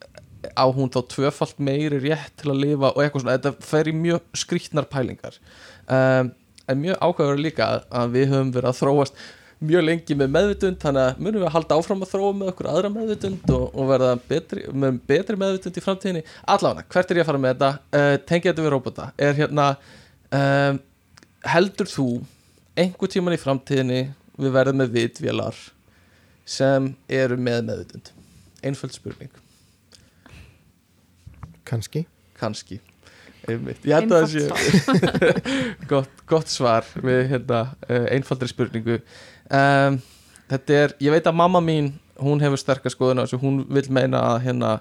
Speaker 1: á hún þá tvöfalt meiri rétt til að lifa og eitthvað svona, þetta fer í mjög skrýtnar pælingar. Um, en mjög ákveður líka að við höfum verið að þróast mjög lengi með meðvitund þannig að munum við að halda áfram að þróa með okkur aðra meðvitund og, og verða betri, með betri meðvitund í framtíðinni. Allavega, hvert er ég að fara með þetta? Uh, tengja þetta við róbota. Er hérna um, heldur þú einhver tíman í framtíðinni við verðum með vitvélar sem eru með meðvitund? Einföld spurning.
Speaker 3: Kannski.
Speaker 1: Kannski. Einmitt. ég held að það sé gott, gott svar við hérna, uh, einfaldri spurningu um, þetta er, ég veit að mamma mín hún hefur sterkast skoðun á þessu hún vil meina að hérna,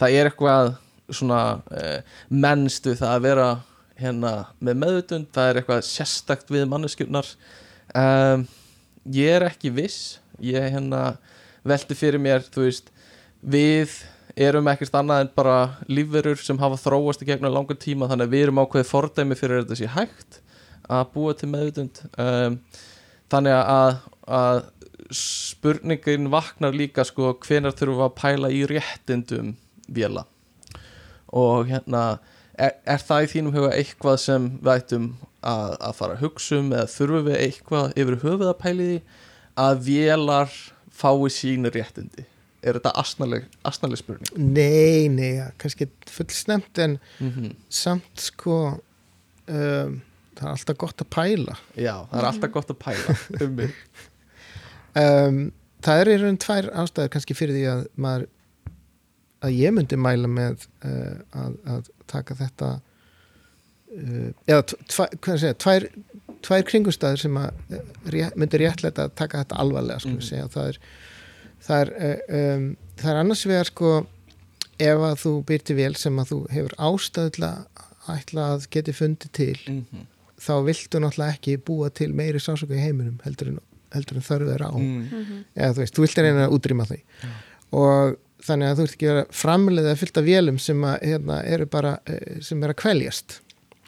Speaker 1: það er eitthvað svona uh, mennst við það að vera hérna, með meðutund, það er eitthvað sérstakt við manneskjurnar. Um, ég er ekki viss ég hérna velti fyrir mér þú veist, við erum ekkert annað en bara lífverur sem hafa þróast í gegnum langan tíma þannig að við erum ákveðið fordæmi fyrir þetta sé hægt að búa til meðutund um, þannig að, að spurningin vaknar líka sko hvenar þurfum við að pæla í réttindum vila og hérna er, er það í þínum huga eitthvað sem við ættum að, að fara að hugsa um eða þurfum við eitthvað yfir höfuð að pæli því að vélar fái sínu réttindi? Er þetta asnaleg, asnaleg spurning?
Speaker 3: Nei, nei, ja, kannski full snemt en
Speaker 1: mm -hmm.
Speaker 3: samt sko um, það er alltaf gott að pæla.
Speaker 1: Já, það er alltaf gott að pæla um mig
Speaker 3: um, það er í raun tvær ástæður kannski fyrir því að maður að ég myndi mæla með uh, að, að taka þetta uh, eða tva, segja, tvær, tvær kringustæður sem að uh, rétt, myndi réttlega að taka þetta alvarlega sko, mm. segja, það er það er, um, það er annars vegar sko ef að þú byrti vel sem að þú hefur að ætla að geti fundið til
Speaker 1: mm
Speaker 3: þá viltu náttúrulega ekki búa til meiri sásöku í heiminum heldur en, heldur en þörfið er á.
Speaker 1: Mm.
Speaker 3: eða þú veist, þú vilt reyna að útrýma því. Og þannig að þú ert ekki að framleiða fyllt af vélum sem að, hérna, eru bara, eh, sem er að kveljast.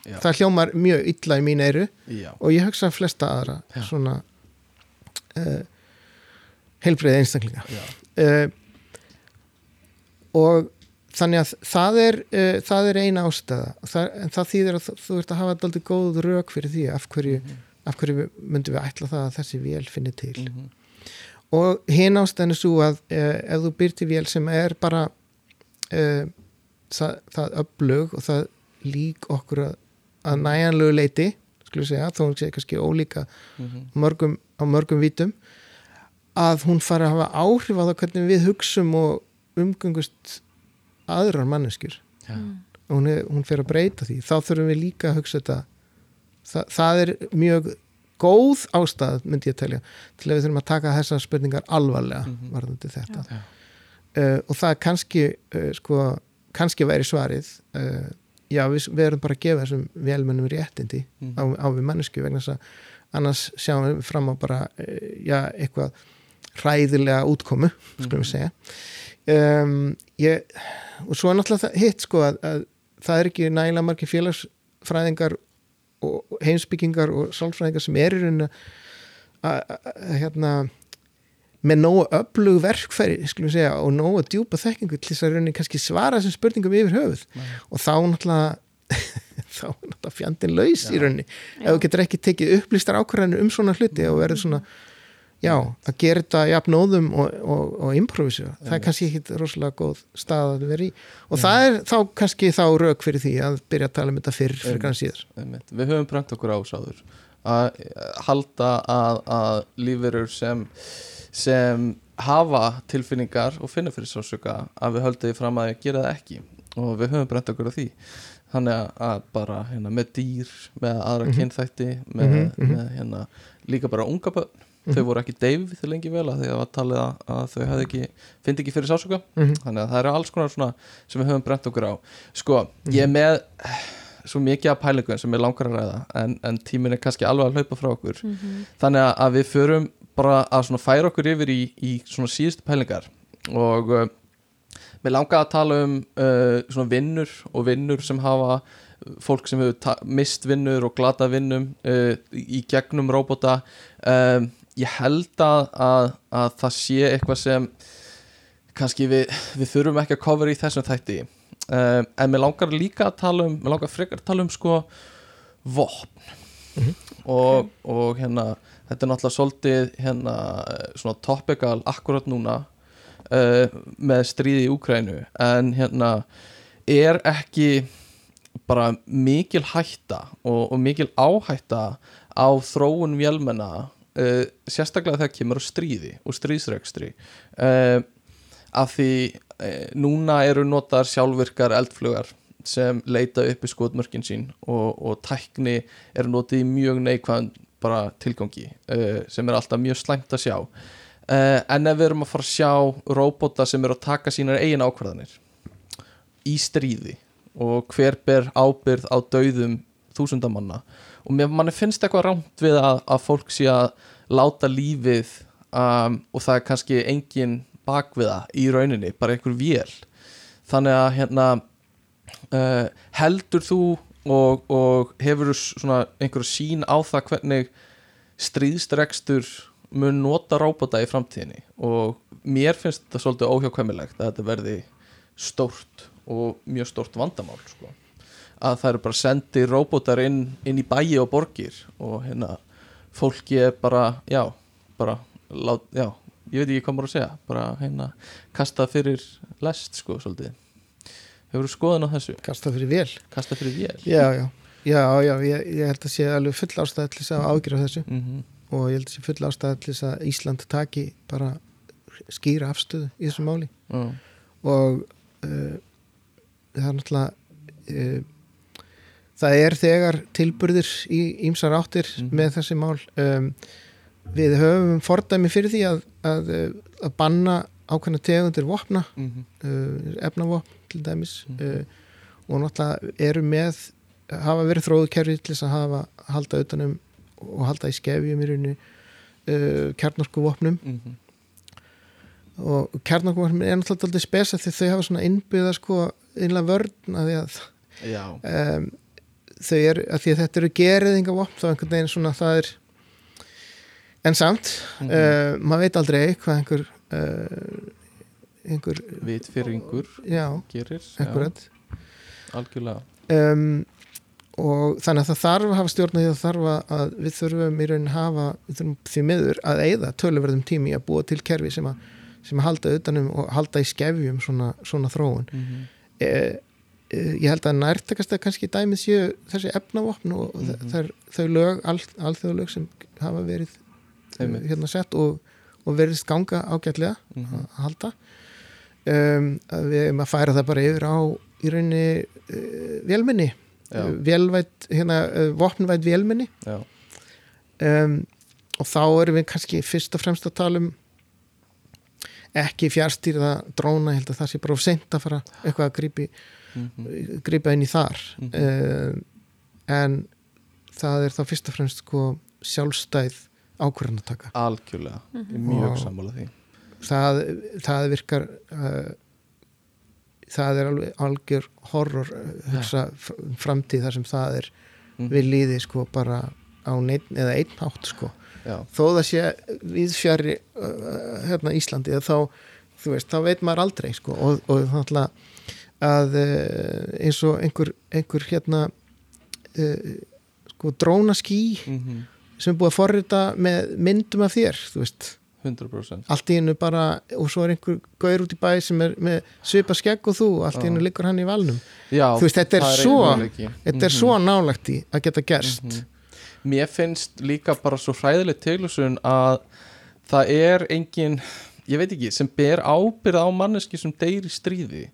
Speaker 1: Já.
Speaker 3: það hljómar mjög illa í mín eiru
Speaker 1: já,
Speaker 3: og ég hugsa að flesta aðra
Speaker 1: Já.
Speaker 3: svona uh, heilbreiði einstaklinga.
Speaker 1: Já,
Speaker 3: uh, og þannig að það er, uh, það er eina ástæða. Það, en það þýðir að þú, þú ert að hafa alltaf góð rök fyrir því af hverju, af hverju myndum við ætla það að þessi vél finni til?
Speaker 1: Mhm.
Speaker 3: og hinn ástæðan er svo að uh, ef þú byrti vél sem er bara uh, það, það öflug og það lík okkur að, að næjanlegu leiti skulum segja, þó hún sé kannski ólíka
Speaker 1: Mhm.
Speaker 3: mörgum, á mörgum vítum að hún fari að hafa áhrif á það hvernig við hugsum og umgöngust aðrar manneskjur.
Speaker 1: Já,
Speaker 3: og hún, er, hún fer að breyta því. Þá þurfum við líka að hugsa þetta Þa, það er mjög góð ástæð myndi ég telja til að við þurfum að taka þessar spurningar alvarlega
Speaker 1: Mhm.
Speaker 3: varðandi þetta
Speaker 1: Já.
Speaker 3: uh, og það er kannski uh, sko, kannski væri svarið uh, já við, við erum bara að gefa þessum velmennum réttindi
Speaker 1: Mhm.
Speaker 3: á, á við mannesku vegna þess að annars sjáum við fram á bara já, eitthvað hræðilega útkomu, skulum við segja um, ég, og svo er náttúrulega það- hitt sko að, að það er ekki nægilega margir félagsfræðingar og heimsbyggingar og sálfræðingar sem er í rauninu að hérna með nógu öflug verkfæri segja, og nógu djúpa þekkingu til þess að rauninni kannski svara þessum spurningum yfir höfuð
Speaker 1: Nei.
Speaker 3: og þá náttúrulega þá er náttúrulega fjandinn laus í
Speaker 1: Já.
Speaker 3: rauninni ef þú getur ekki tekið upplýstar ákvarðanir um svona hluti og verður svona já, að gera þetta jafnóðum og, og, og improvisu, það er kannski ekki rosalega góð stað að vera í. Og það er þá kannski þá rauk fyrir því að byrja að tala um þetta fyrr fyrir kannan
Speaker 1: einmitt. við höfum brent okkur ásáður að halda að, að lífverur sem sem hafa tilfinningar og finna fyrir sásöka að við höldum því fram að gera það ekki. Og við höfum brent okkur á því. Þannig að, bara hérna, með dýr með aðra
Speaker 3: Mhm.
Speaker 1: kynþætti með,
Speaker 3: Mhm, mhm.
Speaker 1: með hérna, líka bara unga börn. Þau voru ekki deyfið til lengi vel að því að var talið að, þau hefði ekki fyndi ekki fyrir sásöka
Speaker 3: mm
Speaker 1: þannig að það eru alls konar svona sem við höfum brent okkur á. Sko, ég er með svo mikið af pælingum sem er langar að ræða en, en tíminn er kannski alveg að hlaupa frá okkur.
Speaker 2: Mhm.
Speaker 1: þannig að- að við förum bara að svona færa okkur yfir í, í svona síðustu pælingar. Og uh, við langar að tala um uh, svona vinnur og vinnur sem hafa fólk sem hefur mist vinnur og glata vinnum uh, í gegnum róbota um, ég held að, að, að það sé eitthvað sem kannski við, við þurfum ekki að cover í þessum þætti. Um, en mér langar líka að tala um mér langar frekar að tala um sko vopn.
Speaker 3: Mhm.
Speaker 1: og, og hérna þetta er náttúrulega svolítið hérna svona topical akkurat núna uh, með stríði í Úkrænu en hérna er ekki bara mikil hætta og, og mikil áhætta á þróun vélmenna uh, sérstaklega þegar kemur á stríði og stríðsrekstri. Uh, af því uh, núna eru notaðar sjálfvirkar eldflugar sem leita upp í skotmörkin sín og, og tækni er notið í mjög neikvæðan bara tilgangi sem er alltaf mjög slæmt að sjá. En ef við erum að fara að sjá róbota sem eru að taka sínar eigin ákvarðanir í stríði og hver ber ábyrð á dauðum þúsundamanna og mér manni finnst eitthvað rámt við að, að fólk sé að láta lífið um, og það er kannski engin bakviða í rauninni, bara einhver vél þannig að hérna uh, heldur þú og, og hefur svona einhverju sín á það hvernig stríðstrekstur mun nota róbota í framtíðinni og mér finnst þetta svolítið óhjákvæmilegt að þetta verði stórt og mjög stórt vandamál sko. Að það eru bara sendi róbotar inn, inn í bæi og borgir og hérna fólki er bara, já, bara lát, já, ég veit ekki hvað maður að segja bara hérna kasta fyrir lest sko svolítið. Hefur þú skoðan á þessu,
Speaker 3: kasta fyrir vel
Speaker 1: kasta fyrir vél?
Speaker 3: Já, já. já, já, ég, ég held að sé alveg full ástæð til þess að ágjöra þessu.
Speaker 1: Mm
Speaker 3: og ég held að sé full ástæð til þess að Ísland taki bara skýra afstöðu í þessu máli. Og uh, það er náttúrulega uh, það er þegar tilburðir í ýmsar áttir
Speaker 1: Mhm.
Speaker 3: með þessi mál. Um, við höfum fordæmi fyrir því að, að, að banna ákveðna tegundir vopna uh, efnavopn til dæmis uh, og náttúrulega eru með hafa verið þróðu kerfi til þess að hafa halda utanum og halda í skefjum í rauninu uh, kjarnorku vopnum og kjarnorkuvopnum er náttúrulega aldrei spesa því þau hafa svona innbyggða sko innlega vörn að því að um, þau eru, að því að þetta eru geriðingavopn þá einhvern veginn svona það er en samt
Speaker 1: Mhm.
Speaker 3: uh, maður veit aldrei hvað einhver uh, einhver,
Speaker 1: vitfyrringur gerir
Speaker 3: akkurat.
Speaker 1: Algjörlega.
Speaker 3: Um, og þannig að það þarf að hafa stjórn að það þarf að- við þurfum í raunin hafa, við þurfum því miður að eigða töluverðum tími að búa til kerfi sem að, sem að halda utanum og halda í skefjum svona, svona þróun.
Speaker 1: Mm
Speaker 3: e, e, ég held að nærtakast að kannski dæmið séu þessi efnavopn og mm
Speaker 1: Mhm.
Speaker 3: þær, þau lög, all, alþjóðlög sem hafa verið
Speaker 1: Einmitt.
Speaker 3: hérna sett og, og verið ganga ágætlega
Speaker 1: Mhm.
Speaker 3: að halda um, að við erum að færa það bara yfir á í rauninni uh, vélminni
Speaker 1: Já.
Speaker 3: uh, vélvætt, hérna, uh, vopnvætt vélminni
Speaker 1: já,
Speaker 3: um, og þá erum við kannski fyrst og fremst að tala um ekki fjárstýrða dróna, ég held að það sé bara of seint að fara eitthvað að grípi
Speaker 1: mm
Speaker 3: grípa inn í þar.
Speaker 1: Mhm.
Speaker 3: uh, en það er þá fyrst og fremst sko sjálfstæð ákvörðanataka
Speaker 1: algjörlega. Ég er mjög sammála því.
Speaker 3: það, það virkar uh, það er alveg algjör horror uh, hugsa f- um framtíð þar sem það er
Speaker 1: Mhm.
Speaker 3: við líði sko bara á neitt eða einn hátt sko.
Speaker 1: Já,
Speaker 3: þó það sé við fjari uh, hérna Íslandi þá, veist, þá veit maður aldrei sko og, og þannig að uh, eins og einhver, einhver hérna uh, sko drónaský
Speaker 1: mm
Speaker 3: sem er búið að forrita með myndum af þér, þú veist.
Speaker 1: 100%
Speaker 3: allt í hennu bara, og svo er einhver gaur út í bæ sem er með svipa skegg og þú allt í hennu liggur hann í valnum.
Speaker 1: Já,
Speaker 3: Þú veist, þetta er
Speaker 1: það
Speaker 3: svo-
Speaker 1: einn möguleiki.
Speaker 3: þetta er
Speaker 1: Mhm.
Speaker 3: svo nálægt í að geta gerst.
Speaker 1: Mhm. Mér finnst líka bara svo hræðileg tilhúsun að það er engin, ég veit ekki, sem ber ábyrð á manneski sem deyr í stríði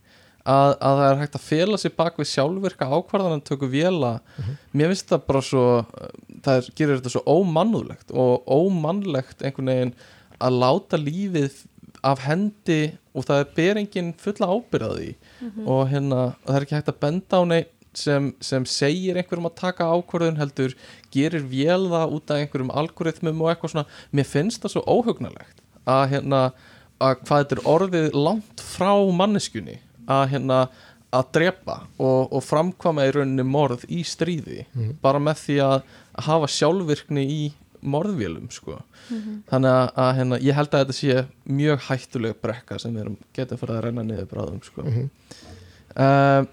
Speaker 1: að, að það er hægt að fela sig bak við sjálfvirka ákvarðan töku vela mér finnst það bara svo það er, gerir þetta svo ómannúðlegt og ómannlegt einhvern veginn að láta lífið af hendi og það ber engin fulla ábyrð á því. Og hérna, og það er ekki hægt að benda á neitt sem, sem segir einhverjum að taka ákvörðun heldur gerir vél það út af einhverjum algoritmum og eitthvað svona, mér finnst það svo óhugnalegt að hérna að hvað þetta er orðið langt frá manneskjunni að hérna að drepa og, og framkvæma í rauninni morð í stríði
Speaker 3: Mhm.
Speaker 1: bara með því að hafa sjálfvirkni í morðvélum sko þannig að, að hérna, ég held að þetta sé mjög hættuleg brekka sem við erum getið fyrir að renna niður bráðum sko.
Speaker 3: Mhm.
Speaker 1: uh,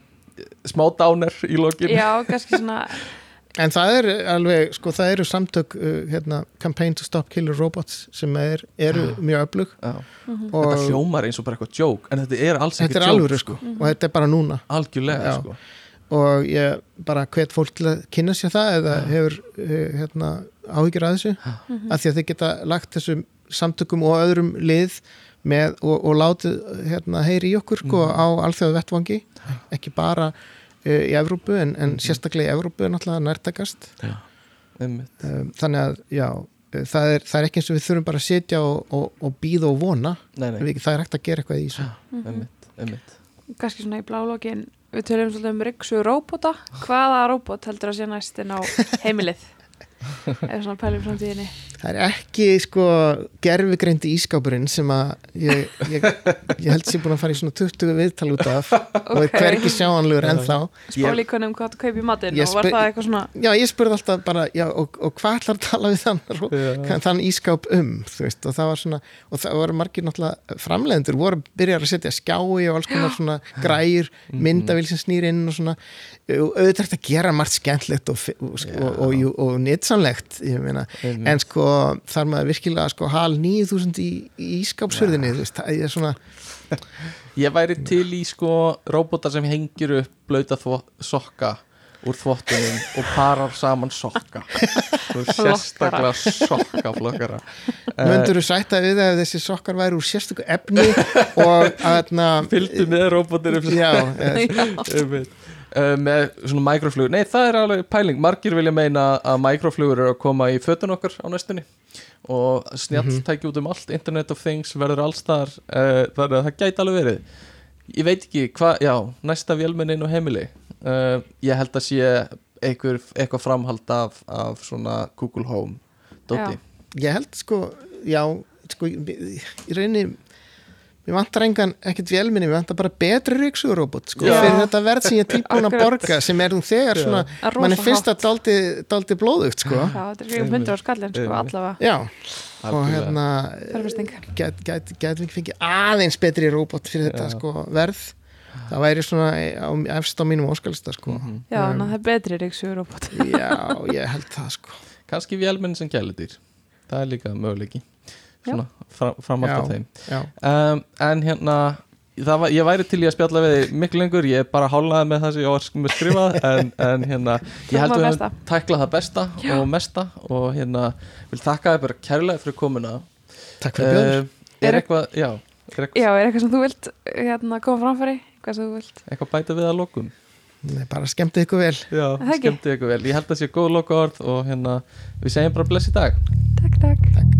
Speaker 1: smá dáner í lokin
Speaker 2: Já, kannski svona
Speaker 3: En það er alveg, sko, það eru samtök uh, hérna, Campaign to Stop Killer Robots sem er, eru mjög öflug. Og
Speaker 1: þetta hljómar eins og bara eitthvað joke en þetta er alls ekki
Speaker 3: þetta er
Speaker 1: joke
Speaker 3: alvöru, sko, og þetta er bara núna.
Speaker 1: Algjörlega
Speaker 3: Já.
Speaker 1: sko.
Speaker 3: og ég bara hvet fólk til að kynna sér það eða hefur uh, hérna, áhyggjur að þessu. Af því að þið geta lagt þessum samtökum og öðrum lið með, og, og látið hérna, heyri í okkur sko, á alþjóðu vettvangi ekki bara í Evrópu en, en sérstaklega í Evrópu er náttúrulega nærtakast
Speaker 1: Einmitt.
Speaker 3: um, þannig að já uh, það er, það er ekki eins og við þurfum bara að sitja og, og, og býða og vona.
Speaker 1: Nei, nei,
Speaker 3: við, það er hægt að gera eitthvað í þessu.
Speaker 1: Einmitt, einmitt.
Speaker 2: kannski svona í blálókin við tölum svolítið um ryksu róbota hvaða róbot heldur að sé næst inn á heimilið eða svona pælum framtíðinni.
Speaker 3: Það er ekki sko gerfigreindi ískápurinn sem að ég, ég, ég held sér búin að fara í svona 20 viðtal út af og er hvergi sjáanlegur ennþá.
Speaker 2: Spálíkunum hvað þú kaup í matinn? Og var það eitthvað svona
Speaker 3: já ég spurði alltaf bara já, og, og hvað ætlar að tala við þann, þann ískáp um veist, og það var svona og það voru margir náttúrulega framleiðendur voru byrjar að setja skjái og alls konar svona græjur,
Speaker 1: Mhm.
Speaker 3: myndavíl sem snýr inn og svona. Og auðvitað að gera margt skemmtlegt og, og, og, ég meina. En sko þar maður virkilega sko hal 9000 í, í ískápsfyrðinni þú veist, það er svona
Speaker 1: ég væri til í sko róbótar sem hengir upp þvo- sokka úr þvottunum og parar saman sokka. Sérstaklega sokkaflokkara.
Speaker 3: Möndur þú sætta við að þessi sokkar væri úr sérstöku efni og að
Speaker 1: fylgdu með robotir
Speaker 3: Já, eh,
Speaker 1: Einmitt. Uh, með svona mikroflugur. Nei það er alveg pæling, margir vilja meina að mikroflugur eru að koma í fötun okkar á næstunni og snjalltæki út um allt, internet of things verður alls þar uh, þannig að það gæti alveg verið. Ég veit ekki hvað, já, næsta vélmennin og heimili. Uh, ég held að sé einhver, eitthvað framhald af, af svona Google Home dóti,
Speaker 3: ég held sko já, sko í rauninni Mér vantar engan, ekkert vélminni, mér vantar bara betri ríksuguróbot, sko,
Speaker 1: Já.
Speaker 3: fyrir þetta verð sem ég er tilbúin að borga, sem er nú þegar
Speaker 1: Já.
Speaker 3: svona,
Speaker 2: er
Speaker 3: mann er
Speaker 2: rosa
Speaker 3: fyrst að daldi, daldi blóðugt, sko.
Speaker 2: Já, þetta er ekki hundur á skallin sko, allavega
Speaker 3: Já, og
Speaker 1: Algjörlega.
Speaker 3: hérna,
Speaker 2: Fjárfesting.
Speaker 3: get, get, getum við ekki fengið aðeins betri róbot fyrir þetta,
Speaker 1: Já.
Speaker 3: sko, verð. Það væri svona á, efst á mínum óskalista, sko.
Speaker 1: Mhm.
Speaker 2: Já,
Speaker 3: Um,
Speaker 2: þannig að það er betri ríksuguróbot
Speaker 3: Já, ég held það, sko.
Speaker 1: kannski vélmenn sem gæludýr það er líka möguleiki fram, framhald af
Speaker 3: Já.
Speaker 1: þeim
Speaker 3: Já,
Speaker 1: um, en hérna það var, ég væri til í að spjalla við þig miklu lengur ég er bara hálnaði með það sem ég var skrifað en, en hérna, ég held að við höfum tæklað það besta og mesta og hérna, vil þakka þið bara kærlega fyrir komuna
Speaker 3: takk fyrir bjóður.
Speaker 1: er
Speaker 2: Er-
Speaker 1: eitthvað, já er eitthvað,
Speaker 2: Já, er eitthvað sem þú vilt hérna, koma framfæri? Hvað sem þú vilt?
Speaker 1: eitthvað bæta við að lokum
Speaker 3: Nei, bara skemmti ykkur vel.
Speaker 1: já,
Speaker 2: Það ekki?
Speaker 1: skemmti ykkur vel, ég held að það sé góð loka orð og hérna, við segjum bara bless í dag
Speaker 2: Takk, takk
Speaker 3: Takk.